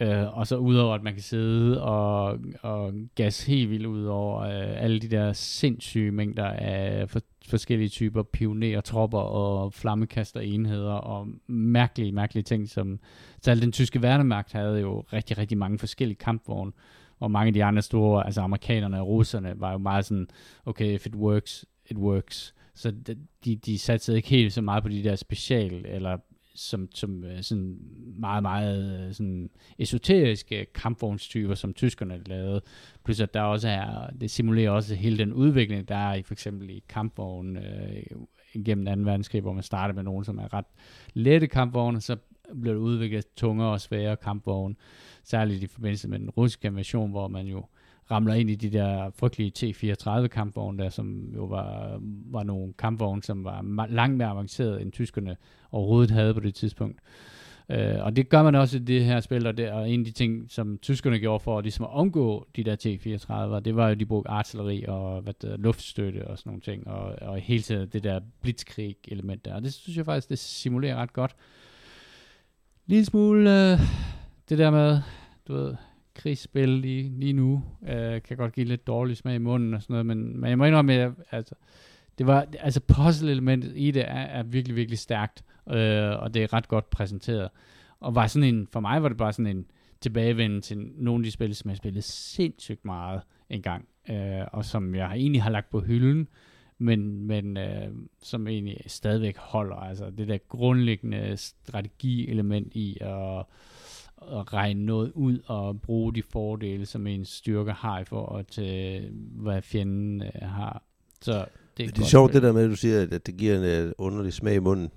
Øh, og så udover, at man kan sidde og, og gas helt vildt ud over øh, alle de der sindssyge mængder af for, forskellige typer pionertropper og flammekaster enheder og mærkelige, mærkelige ting, som selv den tyske værnemagt havde jo rigtig, rigtig mange forskellige kampvogne, og mange af de andre store, altså amerikanerne og russerne, var jo meget sådan, okay, if it works, it works. Så de, de satte ikke helt så meget på de der special, eller som, som øh, sådan meget, meget øh, sådan esoteriske kampvognstyper, som tyskerne lavede. Plus at der også er, det simulerer også hele den udvikling, der er i for eksempel i kampvognen øh, gennem 2. verdenskrig, hvor man starter med nogen, som er ret lette kampvogne, så bliver det udviklet tungere og sværere kampvogne, særligt i forbindelse med den russiske invasion, hvor man jo ramler ind i de der frygtelige T-34 kampvogne der, som jo var, var nogle kampvogne, som var langt mere avanceret, end tyskerne overhovedet havde på det tidspunkt. Øh, og det gør man også i det her spil, og, det, og en af de ting, som tyskerne gjorde for at, ligesom at omgå de der T-34, det var jo, de brugte artilleri og hvad der, luftstøtte og sådan nogle ting, og, og hele tiden det der blitzkrig-element der. Og det synes jeg faktisk, det simulerer ret godt. Lille smule øh, det der med, du ved, krigsspil lige, lige nu. øh, kan godt give lidt dårlig smag i munden og sådan noget, men, men jeg må indrømme, at altså, det var, altså puzzle-elementet i det er, er virkelig, virkelig stærkt, øh, og det er ret godt præsenteret. Og var sådan en, for mig var det bare sådan en tilbagevenden til nogle af de spil, som jeg spillede sindssygt meget engang, øh, og som jeg egentlig har lagt på hylden, men, men øh, som egentlig stadigvæk holder. Altså det der grundlæggende strategielement i at at regne noget ud og bruge de fordele, som ens styrke har i forhold til, hvad fjenden uh, har. Så det er, det er sjovt det der med, at du siger, at det giver en uh, underlig smag i munden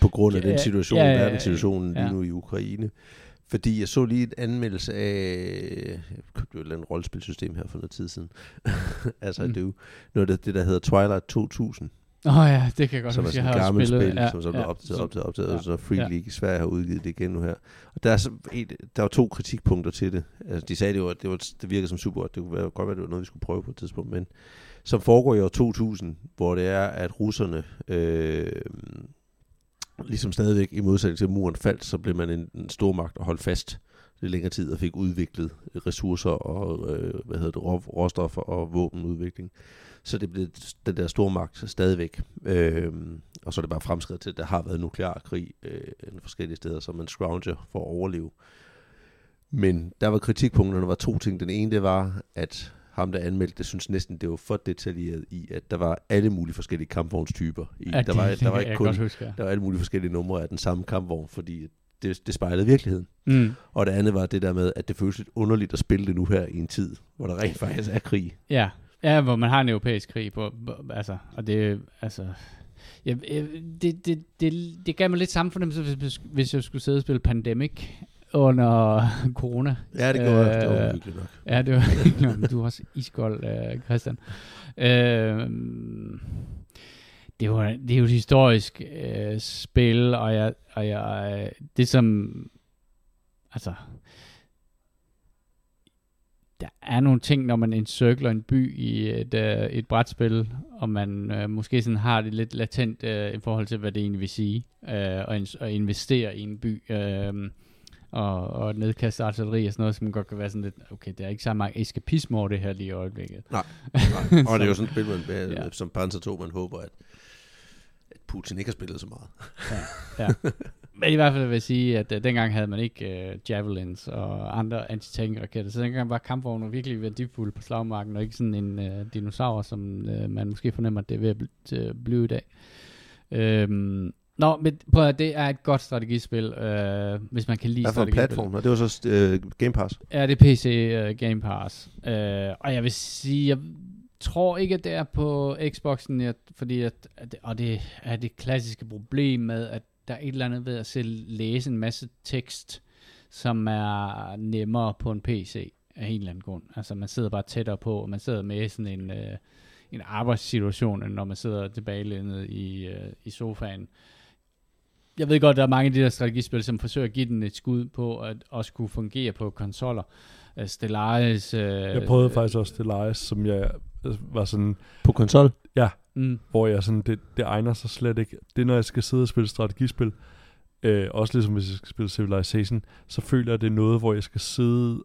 på grund af ja, den situation, ja, ja, verdenssituationen ja. lige nu i Ukraine. Fordi jeg så lige et anmeldelse af, jeg købte jo et eller andet rollespilsystem her for noget tid siden. *laughs* altså mm. det er jo noget af det, der hedder Twilight 2000. Åh oh ja, det kan jeg godt som huske, jeg har gammelt spil, ja, som så blev ja, optaget, optaget, optaget, ja, og så Free ja. League i Sverige har udgivet det igen nu her. Og der er, så et, der var to kritikpunkter til det. Altså, de sagde, det, var, det, var, det virkede som super, det kunne være, godt være, det var noget, vi skulle prøve på et tidspunkt, men som foregår i år 2000, hvor det er, at russerne øh, ligesom stadigvæk i modsætning til muren faldt, så blev man en, en stor magt og holdt fast lidt længere tid og fik udviklet ressourcer og øh, hvad hedder det, råstoffer og våbenudvikling. Så det blev den der store magt stadigvæk. Øh, og så er det bare fremskrevet til, at der har været nuklear krig øh, forskellige steder, så man scrounger for at overleve. Men der var kritikpunkterne var to ting. Den ene det var, at ham, der anmeldte det, synes næsten, det var for detaljeret i, at der var alle mulige forskellige kampvognstyper. I. Ja, der, var, der var *laughs* ikke kun, huske, ja. der var alle mulige forskellige numre af den samme kampvogn, fordi det, det spejlede virkeligheden. Mm. Og det andet var det der med, at det føles lidt underligt at spille det nu her i en tid, hvor der rent faktisk er krig. Ja, ja hvor man har en europæisk krig på, altså, og det, altså, Ja, det, det, det, det gav mig lidt samme fornemmelse, hvis, hvis jeg skulle sidde og spille Pandemic under *laughs* corona. Ja, det går øh, det var hyggeligt nok. Ja, det var *laughs* nok. Du er også iskold, øh, Christian. Øh, det, var, det er jo et historisk øh, spil, og jeg, og jeg, det som, altså, der er nogle ting, når man encirkler en by i et, øh, et brætspil, og man øh, måske sådan har det lidt latent øh, i forhold til, hvad det egentlig vil sige, øh, og, at investere i en by. Øh, og, og nedkaste artilleri og sådan noget, som godt kan være sådan lidt, okay, det er ikke så meget eskapisme over det her lige i øjeblikket. Nej, *laughs* nej. og det er jo sådan et spil, man, ja. som Panzer 2, man håber, at Putin ikke har spillet så meget. ja, ja. *laughs* Men i hvert fald vil jeg sige, at uh, dengang havde man ikke uh, javelins og andre antitank-raketter, så dengang var kampvognen virkelig værdifuld på slagmarken, og ikke sådan en uh, dinosaur, som uh, man måske fornemmer, at det er ved at blive i dag. Øhm, Nå, men prøv at, det er et godt strategispil, øh, hvis man kan lide Hvad for en platform? Og det var så øh, Game Pass? Ja, det er PC øh, Game Pass. Øh, og jeg vil sige, jeg tror ikke, at det er på Xboxen, jeg, fordi at, at, og det er det klassiske problem med, at der er et eller andet ved at selv læse en masse tekst, som er nemmere på en PC af en eller anden grund. Altså man sidder bare tættere på, og man sidder med sådan en, øh, en arbejdssituation, end når man sidder tilbage i, øh, i sofaen jeg ved godt, der er mange af de der strategispil, som forsøger at give den et skud på at også kunne fungere på konsoller. Øh, Stellaris... Øh, jeg prøvede faktisk også Stellaris, som jeg var sådan... På konsol? Ja, mm. hvor jeg sådan, det, det egner sig slet ikke. Det er, når jeg skal sidde og spille strategispil, uh, også ligesom hvis jeg skal spille Civilization, så føler jeg, det er noget, hvor jeg skal sidde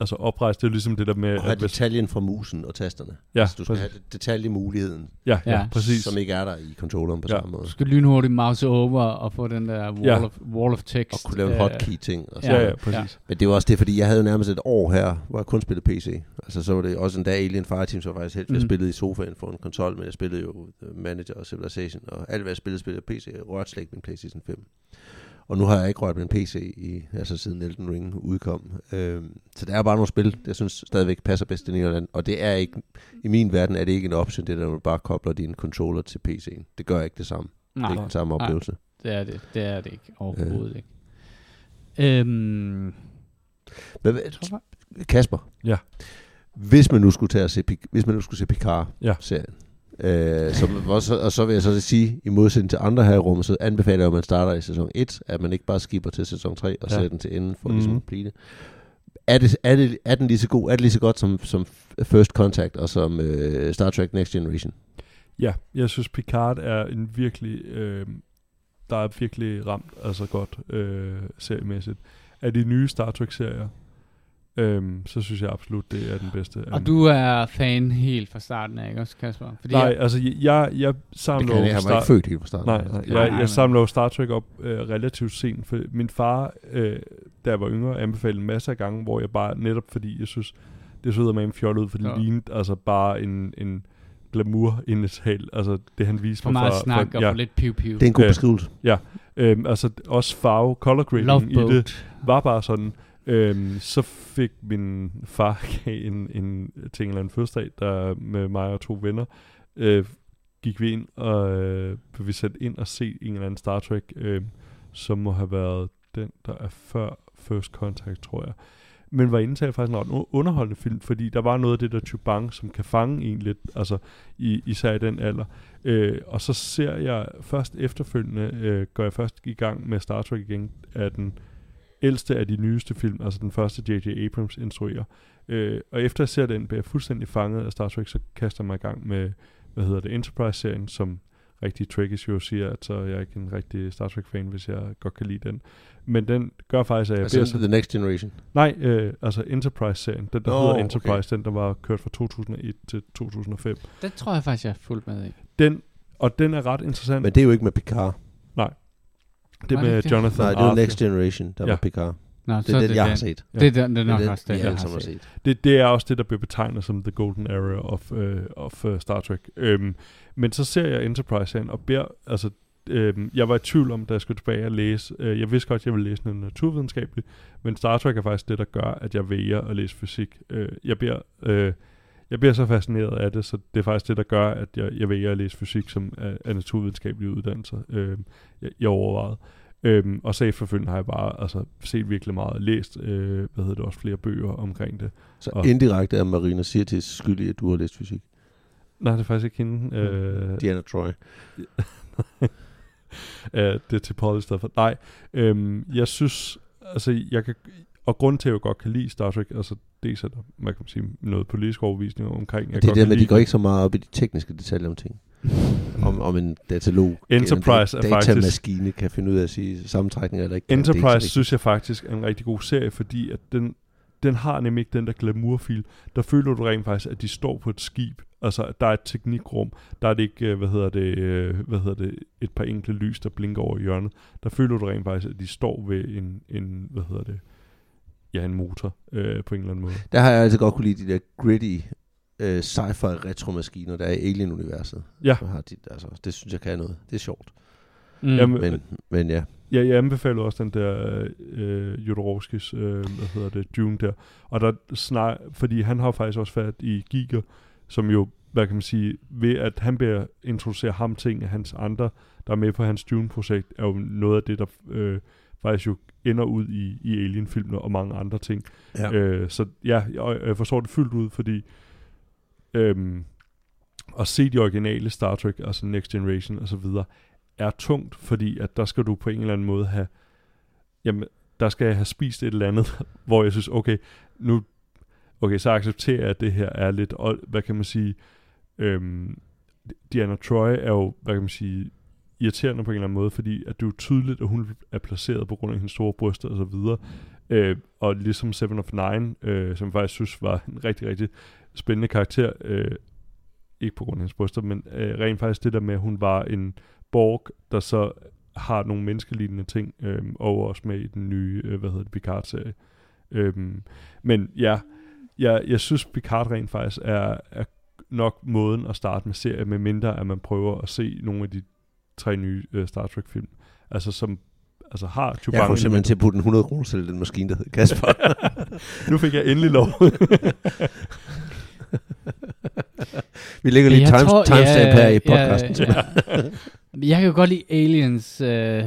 altså oprejst. Det er jo ligesom det der med... Og have detaljen fra musen og tasterne. ja, altså, du skal præcis. have detaljemuligheden, ja, ja, Ja. præcis. som ikke er der i controlleren på Ja. samme måde. Du skal lynhurtigt mouse over og få den der wall, Ja. of, wall of text. Og kunne lave en øh, hotkey-ting. Og så. Ja, ja, præcis. Men det var også det, fordi jeg havde jo nærmest et år her, hvor jeg kun spillede PC. Altså så var det også en dag Alien Fireteam, så var faktisk helt, mm. jeg spillede i sofaen for en konsol, men jeg spillede jo øh, Manager og Civilization, og alt hvad jeg spillede, spillede PC. Jeg rørte slet ikke min PlayStation 5. Og nu har jeg ikke rørt min PC, i, altså siden Elden Ring udkom. Øhm, så der er bare nogle spil, jeg synes stadigvæk passer bedst til Nederland. Og det er ikke, i min verden er det ikke en option, det der, når du bare kobler din controller til PC'en. Det gør ikke det samme. Det er Nej, ikke den samme Nej. oplevelse. det er det. Det er det ikke. Overhovedet ikke. Øhm, Men, hvad- tror jeg- Kasper. Ja. Hvis man nu skulle tage at se, hvis man nu skulle se Ja. Øh, så, og, så, og så vil jeg så sige, i modsætning til andre her i rummet, så anbefaler jeg, at man starter i sæson 1, at man ikke bare skipper til sæson 3 og Ja. sætter den til enden for Mhm. ligesom at blive det. Er, det, er, det, er den lige så god, er det lige så godt som, som First Contact og som øh, Star Trek Next Generation? Ja, jeg synes Picard er en virkelig, øh, der er virkelig ramt altså godt øh, seriemæssigt. Af de nye Star Trek-serier, øh, så synes jeg absolut, det er den bedste. af Og du er fan helt fra starten af, ikke også, Kasper? Fordi Nej, jeg, altså jeg, jeg Det samler kan jeg, jeg var ikke født helt fra starten. Nej, nej, Nej, jeg, nej. jeg samler jo Star Trek op øh, relativt sent, for min far, øh, da jeg var yngre, anbefalede en masse af gange, hvor jeg bare, netop fordi jeg synes, det så ud af mig en fjol ud, for det Ja. lignede altså bare en, en glamour indetal, altså det han viste for mig meget fra, snak fra, og ja, for lidt piv-piv. Det er en god Øh, beskrivelse. øhm, altså også farve, color grading i det, var bare sådan. Øhm, så fik min far *laughs* en, en ting eller en fødselsdag, der med mig og to venner, øh, gik vi ind og øh, blev vi sat ind og se en eller anden Star Trek, øh, som må have været den, der er før First Contact, tror jeg. Men var inde til faktisk en ret underholdende film, fordi der var noget af det der Chubang, som kan fange en lidt, altså i, især i den alder. Øh, og så ser jeg først efterfølgende, øh, går jeg først i gang med Star Trek igen, af den ældste af de nyeste film, altså den første J.J. Abrams instruerer. Øh, og efter jeg ser den, bliver jeg fuldstændig fanget af Star Trek, så kaster jeg mig i gang med, hvad hedder det, Enterprise-serien, som rigtig Trekkies jo siger, at så er jeg ikke en rigtig Star Trek-fan, hvis jeg godt kan lide den. Men den gør faktisk, at jeg bliver Altså så... The Next Generation. Nej, øh, altså Enterprise-serien, den der Nå, hedder okay. Enterprise, den der var kørt fra 2001 til 2005. Den tror jeg faktisk, jeg er fuldt med i. Den, og den er ret interessant. Men det er jo ikke med Picard. Det Var med det det? Jonathan Nej, det Arthur. Next Generation, der Ja. var Picard. Nå, Det er den, jeg har set. Det er den, det er nok det, også den, jeg alle har set. set. Det, det er også det, der bliver betegnet som the golden era of, uh, of uh, Star Trek. Øhm, men så ser jeg Enterprise-serien og beder, altså, øhm, jeg var i tvivl om, da jeg skulle tilbage og læse, øh, jeg vidste godt, at jeg ville læse noget naturvidenskabeligt, men Star Trek er faktisk det, der gør, at jeg vælger at læse fysik. Øh, jeg bliver... Øh, jeg bliver så fascineret af det, så det er faktisk det, der gør, at jeg, jeg vælger at læse fysik som af, af naturvidenskabelige uddannelser. Øh, jeg, jeg overvejede. Øhm, og så efterfølgende har jeg bare altså, set virkelig meget, læst øh, hvad hedder det, også flere bøger omkring det. Så Og- indirekte er Marina Sirtis skyld i, at du har læst fysik. Nej, det er faktisk ikke hende. Øh, Diana Troy. *laughs* øh, det er til Paul i stedet for. Nej, øhm, jeg synes, altså jeg kan, og grunden til, at jeg godt kan lide Star Trek, altså dels er der, man kan sige, noget politisk overbevisning omkring, jeg Det er det at de går ikke så meget op i de tekniske detaljer om ting. *laughs* om, om en datalog, Enterprise en er faktisk- datamaskine kan finde ud af at sige sammentrækninger eller ikke. Det er Enterprise synes jeg faktisk er en rigtig god serie, fordi at den, den har nemlig ikke den der glamourfil. Der føler du rent faktisk, at de står på et skib. Altså, der er et teknikrum. Der er det ikke, øh, hvad hedder det, øh, hvad hedder det, et par enkle lys, der blinker over hjørnet. Der føler du rent faktisk, at de står ved en, en hvad hedder det, ja, en motor øh, på en eller anden måde. Der har jeg altid godt kunne lide de der gritty øh, sci-fi retromaskiner, der er i Alien-universet. Ja. Har de, altså, det synes jeg kan noget. Det er sjovt. Mm. Jamen, Men, men ja, Ja, jeg anbefaler også den der øh, Jodorowskis, øh, hvad hedder det, Dune der. Og der snak, fordi han har faktisk også fat i Giger, som jo, hvad kan man sige, ved at han bliver introducere ham ting af hans andre, der er med på hans Dune-projekt, er jo noget af det, der øh, faktisk jo ender ud i, i Alien-filmene og mange andre ting. ja. Øh, så ja, jeg, jeg forstår det fyldt ud, fordi øhm, at se de originale Star Trek, altså Next Generation og så videre, er tungt, fordi at der skal du på en eller anden måde have, jamen, der skal jeg have spist et eller andet, *laughs* hvor jeg synes, okay, nu, okay, så accepterer jeg, at det her er lidt, old- hvad kan man sige, øhm, Diana Troy er jo, hvad kan man sige, irriterende på en eller anden måde, fordi at det er jo tydeligt, at hun er placeret på grund af hendes store bryster og så videre. Øh, og ligesom Seven of Nine, øh, som jeg faktisk synes var en rigtig, rigtig spændende karakter, øh, ikke på grund af hendes bryster, men øh, rent faktisk det der med, at hun var en borg, der så har nogle menneskelignende ting, øh, og også med i den nye, øh, hvad hedder det, Picard-serie. Øh, men ja, jeg, jeg synes, Picard rent faktisk er, er nok måden at starte med serie, med mindre at man prøver at se nogle af de tre nye øh, Star Trek-film. Altså som altså har Chewbacca... Jeg kommer simpelthen til at putte en 100 kroner til den maskine, der hedder Kasper. *laughs* nu fik jeg endelig lov. *laughs* Vi lægger lige time, timestamp her i podcasten. Ja, *laughs* ja. jeg kan jo godt lide Aliens. Øh,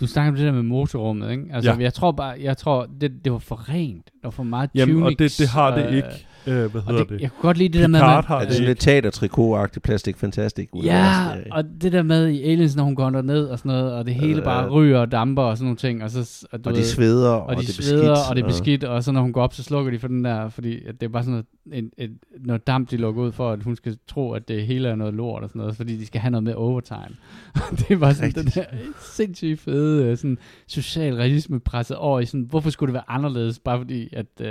du snakker om det der med motorrummet, ikke? Altså, ja. jeg tror bare, jeg tror, det, det var for rent. Der var for meget Jamen, og det, det har det ikke øh, hvad hedder det, det? Jeg kunne godt lide det Picard der med... Man, har er det sådan lidt teater-trikot-agtigt plastik fantastisk? Ja, og det der med i Aliens, når hun går ned og sådan noget, og det hele øh, bare ryger og damper og sådan nogle ting. Og, så, og, og de sveder, og, og de det sveder, beskidt, og det er beskidt, og så når hun går op, så slukker de for den der, fordi at det er bare sådan noget, en, en, noget damp, de lukker ud for, at hun skal tro, at det hele er noget lort og sådan noget, fordi de skal have noget med overtime. *laughs* det var sådan Rigtigt. den der sindssygt fede øh, sådan, social realisme presset over i sådan, hvorfor skulle det være anderledes, bare fordi, at, uh,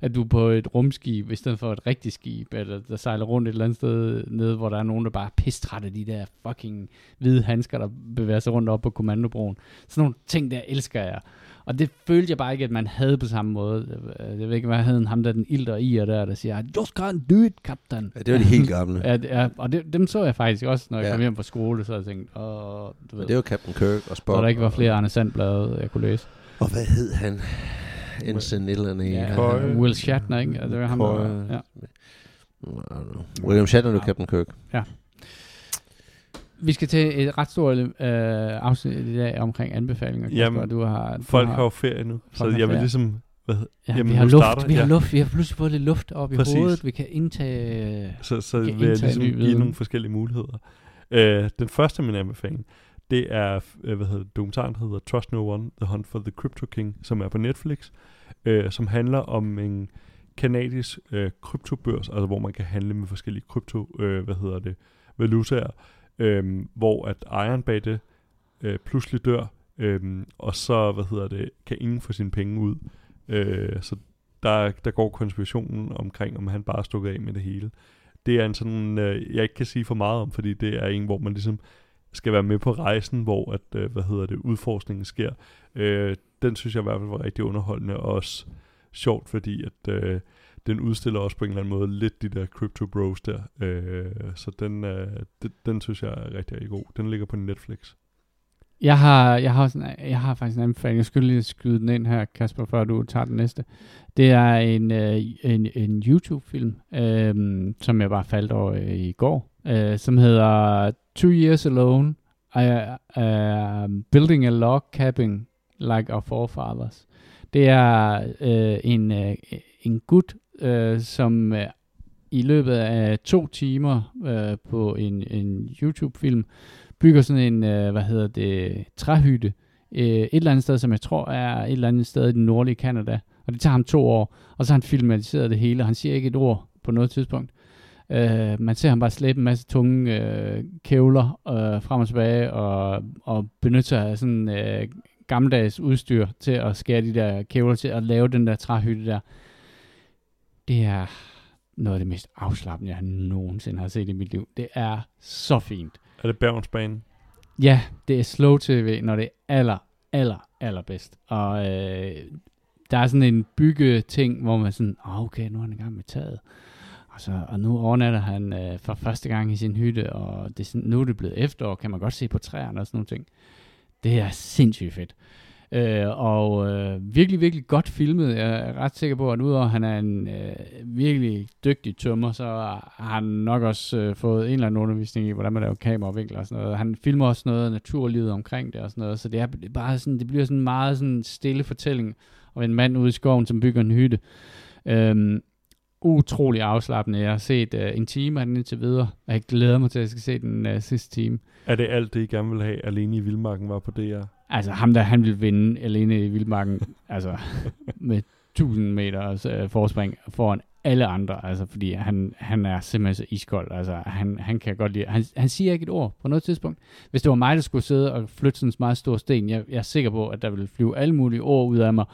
at du er på et rumskib, i stedet for et rigtigt skib, eller der sejler rundt et eller andet sted nede, hvor der er nogen, der bare er pistrætte de der fucking hvide handsker, der bevæger sig rundt op på kommandobroen. Sådan nogle ting, der elsker jeg. Og det følte jeg bare ikke, at man havde på samme måde. Jeg ved ikke, hvad havde ham der, den ilter i og der, der siger, just can't do it, captain. Ja, det var de helt gamle. ja, ja, og det, dem så jeg faktisk også, når jeg ja. kom hjem fra skole, så jeg tænkte, åh, du ved. det var Captain Kirk og Spock. Og der ikke var flere Arne Sandblade, jeg kunne læse. Og hvad hed han? Ensign et eller andet. Ja, Will Shatner, ikke? Ja, det var ham, der, ja. William Shatner, du Captain Kirk. Ja. Vi skal til et ret stort øh, afsnit i dag omkring anbefalinger. Jamen, du har, du folk har, har jo ferie nu, så jeg vil ligesom... Hvad, ja, jamen, vi har luft, starter, vi har ja. luft, vi har pludselig fået lidt luft op Præcis. i hovedet, vi kan indtage Så, så kan vil jeg ligesom give viden. nogle forskellige muligheder. Uh, den første af min anbefaling, det er, uh, hvad hedder dokumentaren, der hedder Trust No One, The Hunt for the Crypto King, som er på Netflix, øh, som handler om en kanadisk øh, kryptobørs, altså hvor man kan handle med forskellige krypto, øh, hvad hedder det, valutaer, øh, hvor at ejeren bag det øh, pludselig dør, øh, og så, hvad hedder det, kan ingen få sine penge ud. Øh, så der, der går konspirationen omkring, om han bare er stukket af med det hele. Det er en sådan, øh, jeg ikke kan sige for meget om, fordi det er en, hvor man ligesom skal være med på rejsen, hvor at, øh, hvad hedder det, udforskningen sker. Øh, den synes jeg i hvert fald var rigtig underholdende, og også sjovt, fordi at øh, den udstiller også på en eller anden måde lidt de der crypto bros der. Øh, så den, øh, den, den synes jeg er rigtig, rigtig god. Den ligger på Netflix. Jeg har, jeg har, sådan, jeg har faktisk en anbefaling. Jeg skulle lige skyde den ind her, Kasper, før du tager den næste. Det er en, øh, en, en YouTube-film, øh, som jeg bare faldt over øh, i går, øh, som hedder Two Years Alone, I, uh, Building a Log Cabin Like Our Forefathers. Det er øh, en, øh, en gut, øh, som øh, i løbet af to timer øh, på en, en YouTube-film bygger sådan en, øh, hvad hedder det, træhytte øh, et eller andet sted, som jeg tror er et eller andet sted i den nordlige Kanada. Og det tager ham to år, og så har han filmatiseret det hele, og han siger ikke et ord på noget tidspunkt. Øh, man ser ham bare slæbe en masse tunge øh, kævler øh, frem og tilbage, og, og benytte sig af sådan øh, gammeldags udstyr til at skære de der kævler til at lave den der træhytte der det er noget af det mest afslappende, jeg nogensinde har set i mit liv. Det er så fint. Er det Bergensbanen? Ja, det er slow tv, når det er aller, aller, allerbedst. Og øh, der er sådan en byggeting, hvor man sådan, oh, okay, nu er han i gang med taget. Og, så, og nu overnatter han øh, for første gang i sin hytte, og det er sådan, nu er det blevet efterår, kan man godt se på træerne og sådan nogle ting. Det er sindssygt fedt. Øh, og øh, virkelig, virkelig godt filmet. Jeg er ret sikker på, at udover at han er en øh, virkelig dygtig tømmer, så har han nok også øh, fået en eller anden undervisning i, hvordan man laver kameravinkler og sådan noget. Han filmer også noget af naturlivet omkring det og sådan noget. Så det er bare sådan, det bliver sådan en meget sådan stille fortælling om en mand ude i skoven, som bygger en hytte. Øh, utrolig afslappende. Jeg har set uh, en time af den indtil videre, og jeg glæder mig til, at jeg skal se den uh, sidste time. Er det alt det, I gerne vil have, alene i Vildmarken var på DR? Altså ham der, han vil vinde alene i Vildmarken, *laughs* altså med 1000 meter uh, forspring foran alle andre, altså fordi han, han er simpelthen så iskold, altså han, han kan godt lide, han, han siger ikke et ord på noget tidspunkt. Hvis det var mig, der skulle sidde og flytte sådan en meget stor sten, jeg, jeg er sikker på, at der ville flyve alle mulige ord ud af mig.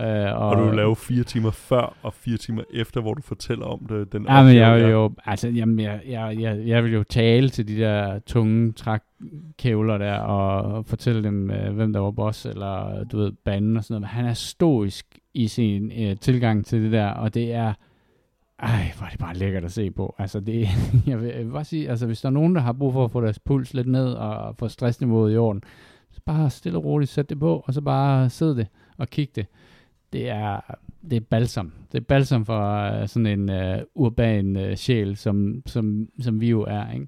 Øh, og, og du vil lave fire timer før og fire timer efter, hvor du fortæller om det. Den ja, men jeg vil jo, altså, jamen, jeg, jeg, jeg, jeg vil jo tale til de der tunge trækkævler der, og fortælle dem, øh, hvem der var boss, eller du ved, banen og sådan noget. Men han er stoisk i sin øh, tilgang til det der, og det er, ej, hvor er det bare lækkert at se på. Altså, det, *laughs* jeg, vil, jeg vil bare sige, altså, hvis der er nogen, der har brug for at få deres puls lidt ned, og få stressniveauet i orden, så bare stille og roligt sæt det på, og så bare sidde det og kigge det. Det er, det er balsam. Det er balsam for uh, sådan en uh, urban uh, sjæl, som, som, som vi jo er, ikke?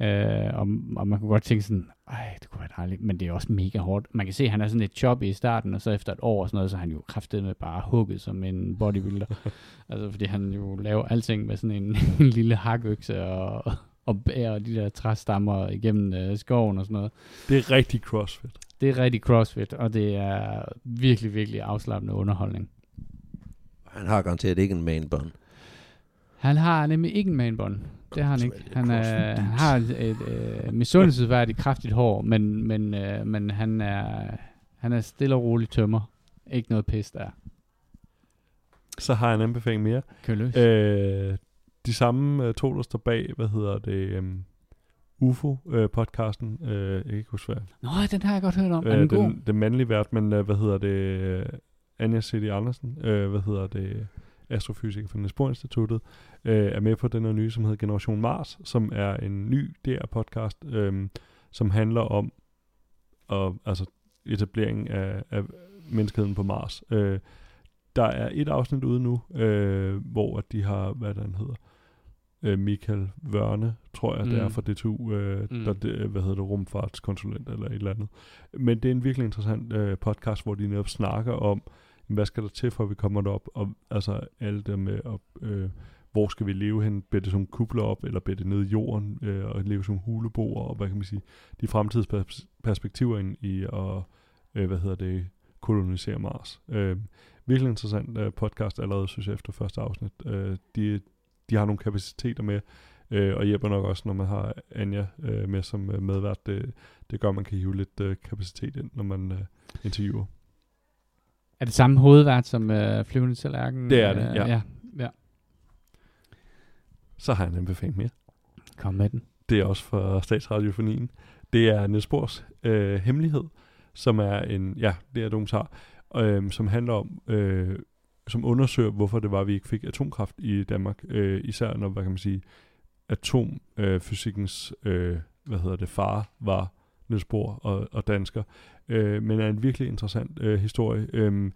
Uh, og, og man kunne godt tænke sådan, ej, det kunne være dejligt, men det er også mega hårdt. Man kan se, at han er sådan lidt choppy i starten, og så efter et år og sådan noget, så er han jo med bare hugget som en bodybuilder. *laughs* altså, fordi han jo laver alting med sådan en, *laughs* en lille hakøkse og, og bærer de der træstammer igennem uh, skoven og sådan noget. Det er rigtig crossfit. Det er rigtig crossfit, og det er virkelig, virkelig afslappende underholdning. Han har garanteret ikke en main bun. Han har nemlig ikke en manbånd. Det har han ikke. Han, er, han har et, uh, misundelsesværdigt kraftigt hår, men, men, uh, men han, er, han er stille og rolig tømmer. Ikke noget pis der. Så har jeg en anbefaling mere. Kør øh, de samme uh, to, der står bag, hvad hedder det, um, UFO-podcasten. Jeg kan ikke huske hvad. Nå, den har jeg godt hørt om. Er den, den, den mandlige vært, men uh, hvad hedder det, uh, Anja C.D. Andersen, uh, hvad hedder det, astrofysiker fra Niels Instituttet, øh, er med på den her nye, som hedder Generation Mars, som er en ny DR-podcast, øh, som handler om og, altså, etableringen af, af menneskeheden på Mars. Øh, der er et afsnit ude nu, øh, hvor de har, hvad den hedder, øh, Michael Vørne, tror jeg, mm. det er mm. fra DTU, øh, mm. der, det, hvad hedder det, rumfartskonsulent eller et eller andet. Men det er en virkelig interessant øh, podcast, hvor de netop snakker om, hvad skal der til, for at vi kommer derop, og altså alt det med, op, øh, hvor skal vi leve hen, bliver det som kubler op, eller bliver det nede i jorden, øh, og leve som huleboer, og hvad kan man sige, de fremtidsperspektiver ind i at, øh, hvad hedder det, kolonisere Mars. Øh, virkelig interessant øh, podcast allerede, synes jeg, efter første afsnit. Øh, de, de har nogle kapaciteter med, øh, og hjælper nok også, når man har Anja øh, med som øh, medvært. Det, det gør, at man kan hive lidt øh, kapacitet ind, når man øh, interviewer. Er det samme hovedvært som øh, Flyvende til Lærken? Det er det, ja. ja. ja. Så har jeg en anbefaling mere. Kom med den. Det er også for Statsradiofonien. Det er Niels Bohrs øh, Hemmelighed, som er en, ja, det er dokumentar, øh, som handler om, øh, som undersøger, hvorfor det var, at vi ikke fik atomkraft i Danmark. Øh, især når, hvad kan man sige, atomfysikkens, øh, øh, hvad hedder det, far var Niels Bohr og, og dansker øh, men er en virkelig interessant øh, historie. Øh,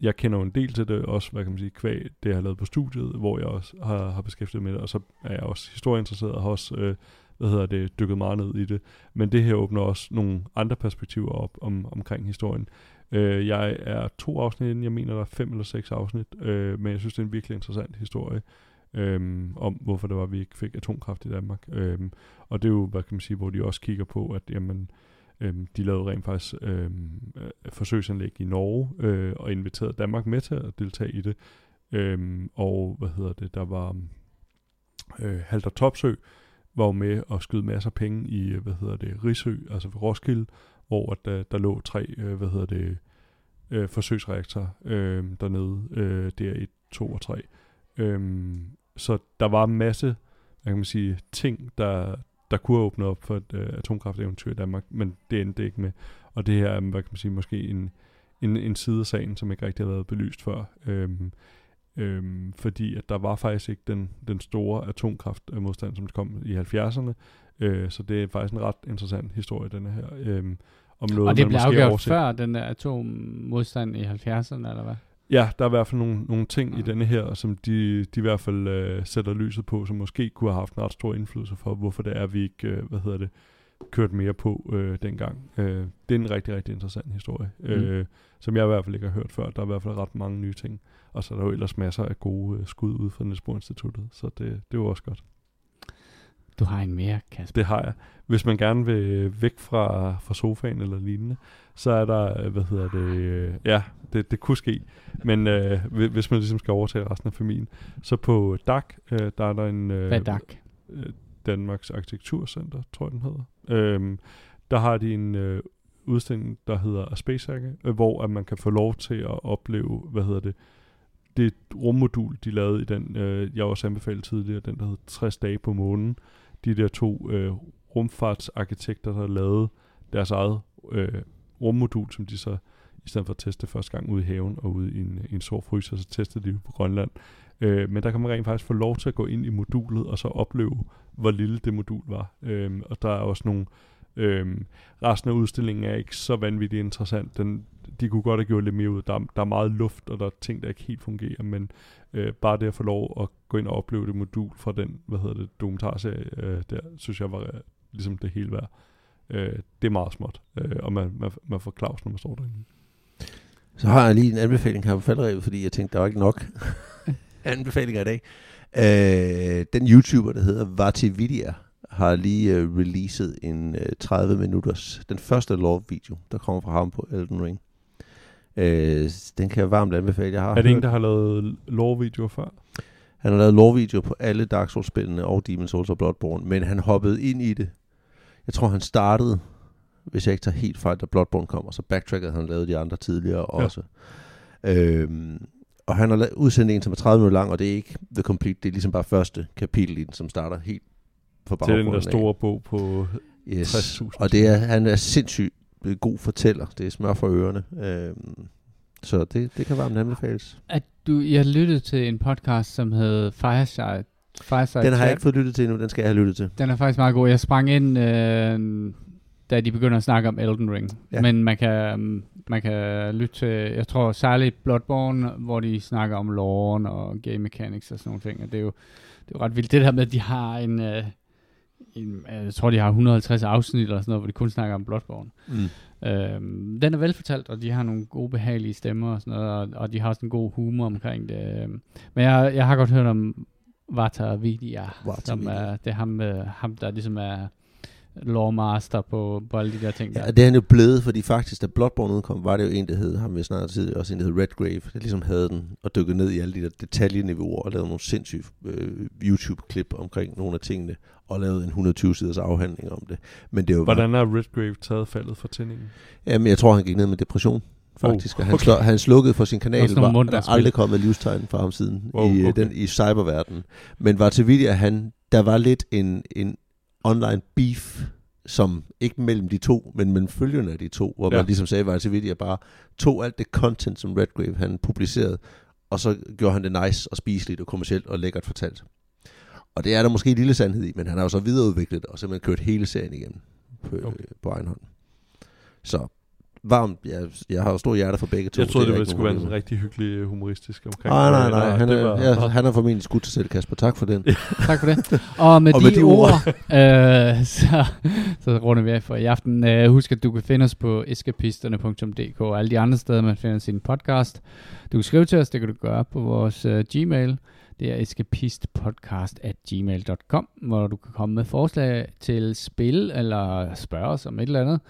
jeg kender jo en del til det, også, hvad kan man sige, kvæg, det jeg har lavet på studiet, hvor jeg også har, har beskæftiget med det, og så er jeg også historieinteresseret og har også, øh, hvad hedder det, dykket meget ned i det. Men det her åbner også nogle andre perspektiver op om, omkring historien. Øh, jeg er to afsnit inden, jeg mener, der er fem eller seks afsnit, øh, men jeg synes, det er en virkelig interessant historie øh, om, hvorfor det var, at vi ikke fik atomkraft i Danmark. Øh, og det er jo, hvad kan man sige, hvor de også kigger på, at jamen, øh, de lavede rent faktisk øh, øh forsøgsanlæg i Norge øh, og inviterede Danmark med til at deltage i det. Øh, og hvad hedder det, der var øh, Halter Topsø var med at skyde masser af penge i, hvad hedder det, Risø, altså ved Roskilde, hvor der, øh, der lå tre, øh, hvad hedder det, øh, forsøgsreaktorer øh, dernede, øh, der 1, 2 og 3. Øhm, så der var en masse, hvad kan man sige, ting, der, der kunne åbne op for et øh, atomkrafteventyr i Danmark, men det endte ikke med. Og det her er, hvad kan man sige, måske en, en, en side af sagen, som ikke rigtig har været belyst før. Øhm, øhm, fordi at der var faktisk ikke den, den store atomkraftmodstand, som kom i 70'erne. Øh, så det er faktisk en ret interessant historie, den her. Øhm, om noget, og det blev afgjort før den der atommodstand i 70'erne, eller hvad? Ja, der er i hvert fald nogle, nogle ting ja. i denne her, som de, de i hvert fald øh, sætter lyset på, som måske kunne have haft en ret stor indflydelse for, hvorfor det er, vi ikke, øh, hvad hedder det, kørt mere på øh, dengang. Øh, det er en rigtig, rigtig interessant historie, mm. øh, som jeg i hvert fald ikke har hørt før. Der er i hvert fald ret mange nye ting. Og så er der jo ellers masser af gode øh, skud ud fra Niels Instituttet, så det, det jo også godt. Du har en mere, Kasper. Det har jeg. Hvis man gerne vil væk fra, fra sofaen eller lignende, så er der, øh, hvad hedder det, øh, ja, det, det kunne ske. Men øh, hvi- hvis man ligesom skal overtage resten af familien, så på DAC, øh, der er der en... Øh, Hvad er DAC? øh, Danmarks Arkitekturcenter, tror jeg den hedder. Øhm, der har de en øh, udstilling, der hedder A Space Saga, øh, hvor at man kan få lov til at opleve, hvad hedder det, det rummodul, de lavede i den, øh, jeg også anbefalede tidligere, den der hed 60 dage på månen. De der to øh, rumfartsarkitekter, der lavede deres eget øh, rummodul, som de så i stedet for at teste første gang ude i haven og ude i en, øh, i en stor fryser, så testede de på Grønland. Øh, men der kan man rent faktisk få lov til at gå ind i modulet og så opleve, hvor lille det modul var. Øh, og der er også nogle... Øhm, resten af udstillingen er ikke så vanvittigt interessant. Den, de kunne godt have gjort lidt mere ud. Der, er- der er meget luft, og der er ting, der ikke helt fungerer, men øh, bare det at få lov at gå ind og opleve det modul fra den, hvad hedder det, dokumentarserie, øh, der synes jeg var øh, ligesom det hele værd. Øh, det er meget småt, øh, og man, man, man får Claus, når man står derinde. Så har jeg lige en anbefaling her på faldrevet, fordi jeg tænkte, der var ikke nok *laughs* anbefalinger i dag. Øh, den YouTuber, der hedder Vatividia, har lige øh, releaset en øh, 30 minutters, den første lore-video, der kommer fra ham på Elden Ring. Øh, den kan jeg varmt anbefale. Jeg har Er det en, hørt- der har lavet lore-videoer før? Han har lavet lore-video på alle Dark Souls-spillene og Demon's Souls og Bloodborne, men han hoppede ind i det. Jeg tror, han startede, hvis jeg ikke tager helt fejl, da Bloodborne kom, og så backtrackede han lavet de andre tidligere Ja. også. Øhm, og han har udsendt en, som er 30 minutter lang, og det er ikke The Complete, det er ligesom bare første kapitel i den, som starter helt fra Til den der baggrunden af. store bog på Yes. 60.000. Og det er, han er sindssygt øh, god fortæller. Det er smør for ørerne. Øhm, så det, det kan varmt anbefales. At du, jeg lyttede til en podcast, som hed Fireside. Fireside Den har jeg ikke fået lyttet til endnu, den skal jeg have lyttet til. Den er faktisk meget god. Jeg sprang ind, øh, da de begynder at snakke om Elden Ring. Ja. Men man kan, mm, man kan lytte til, jeg tror særligt Bloodborne, hvor de snakker om loren og game mechanics og sådan nogle ting. Og det er jo, det er jo ret vildt. Det der med, at de har en, en øh, jeg tror de har 150 afsnit eller sådan noget, hvor de kun snakker om Bloodborne. Mm. Øhm, den er velfortalt, og de har nogle gode, behagelige stemmer og sådan noget, og, og de har også en god humor omkring det. Øhm, Men jeg, jeg har godt hørt om Vata Vidya, Vata som er, det er ham, øh, ham, der ligesom er lawmaster på, på alle de der ting. Ja, det er han jo blevet, fordi faktisk, da Bloodborne udkom, var det jo en, der hed, ham vi snakkede tidligere, også en, der hed Redgrave, der ligesom havde den, og dykkede ned i alle de der detaljeniveauer, og lavede nogle sindssyge øh, YouTube-klip omkring nogle af tingene, og lavede en 120-siders afhandling om det. Men det var Hvordan har Redgrave taget faldet for tændingen? Jamen, jeg tror, han gik ned med depression, faktisk. Oh, og han, okay. slå, han slukkede for sin kanal, var, muntre der er aldrig kommet livstegn fra ham siden Wow, i, øh, okay. den, i cyberverdenen. Men var til Vidia, han, der var lidt en, en online beef, som ikke mellem de to, men mellem følgerne af de to, hvor ja. Man ligesom sagde, var til Vidia bare tog alt det content, som Redgrave han publicerede, og så gjorde han det nice og spiseligt og kommercielt og lækkert fortalt. Og det er der måske en lille sandhed i, men han har jo så videreudviklet og simpelthen kørt hele serien igennem på, okay. på egen hånd. Så varmt, jeg, jeg har jo stor hjerte for begge to. Jeg troede, det, det skulle være sådan rigtig hyggelig øh, humoristisk omkring. Nej, nej, det. nej. Han er, var, ja, han er formentlig skudt sig selv, Kasper. Tak for den. *laughs* Tak for det. Og med, Og de, med de ord. ord, *laughs* øh, så, så runder vi af for i aften. Øh, husk, at du kan finde os på eskapisterne.dk og alle de andre steder, man finder sin podcast. Du kan skrive til os, det kan du gøre på vores øh, Gmail. Det er escapistpodcast at gmail.com, hvor du kan komme med forslag til spil eller spørge os om et eller andet.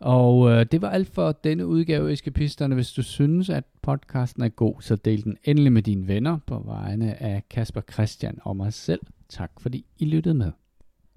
Og øh, det var alt for denne udgave af Eskapisterne. Hvis du synes, at podcasten er god, så del den endelig med dine venner på vegne af Kasper Christian og mig selv. Tak fordi I lyttede med.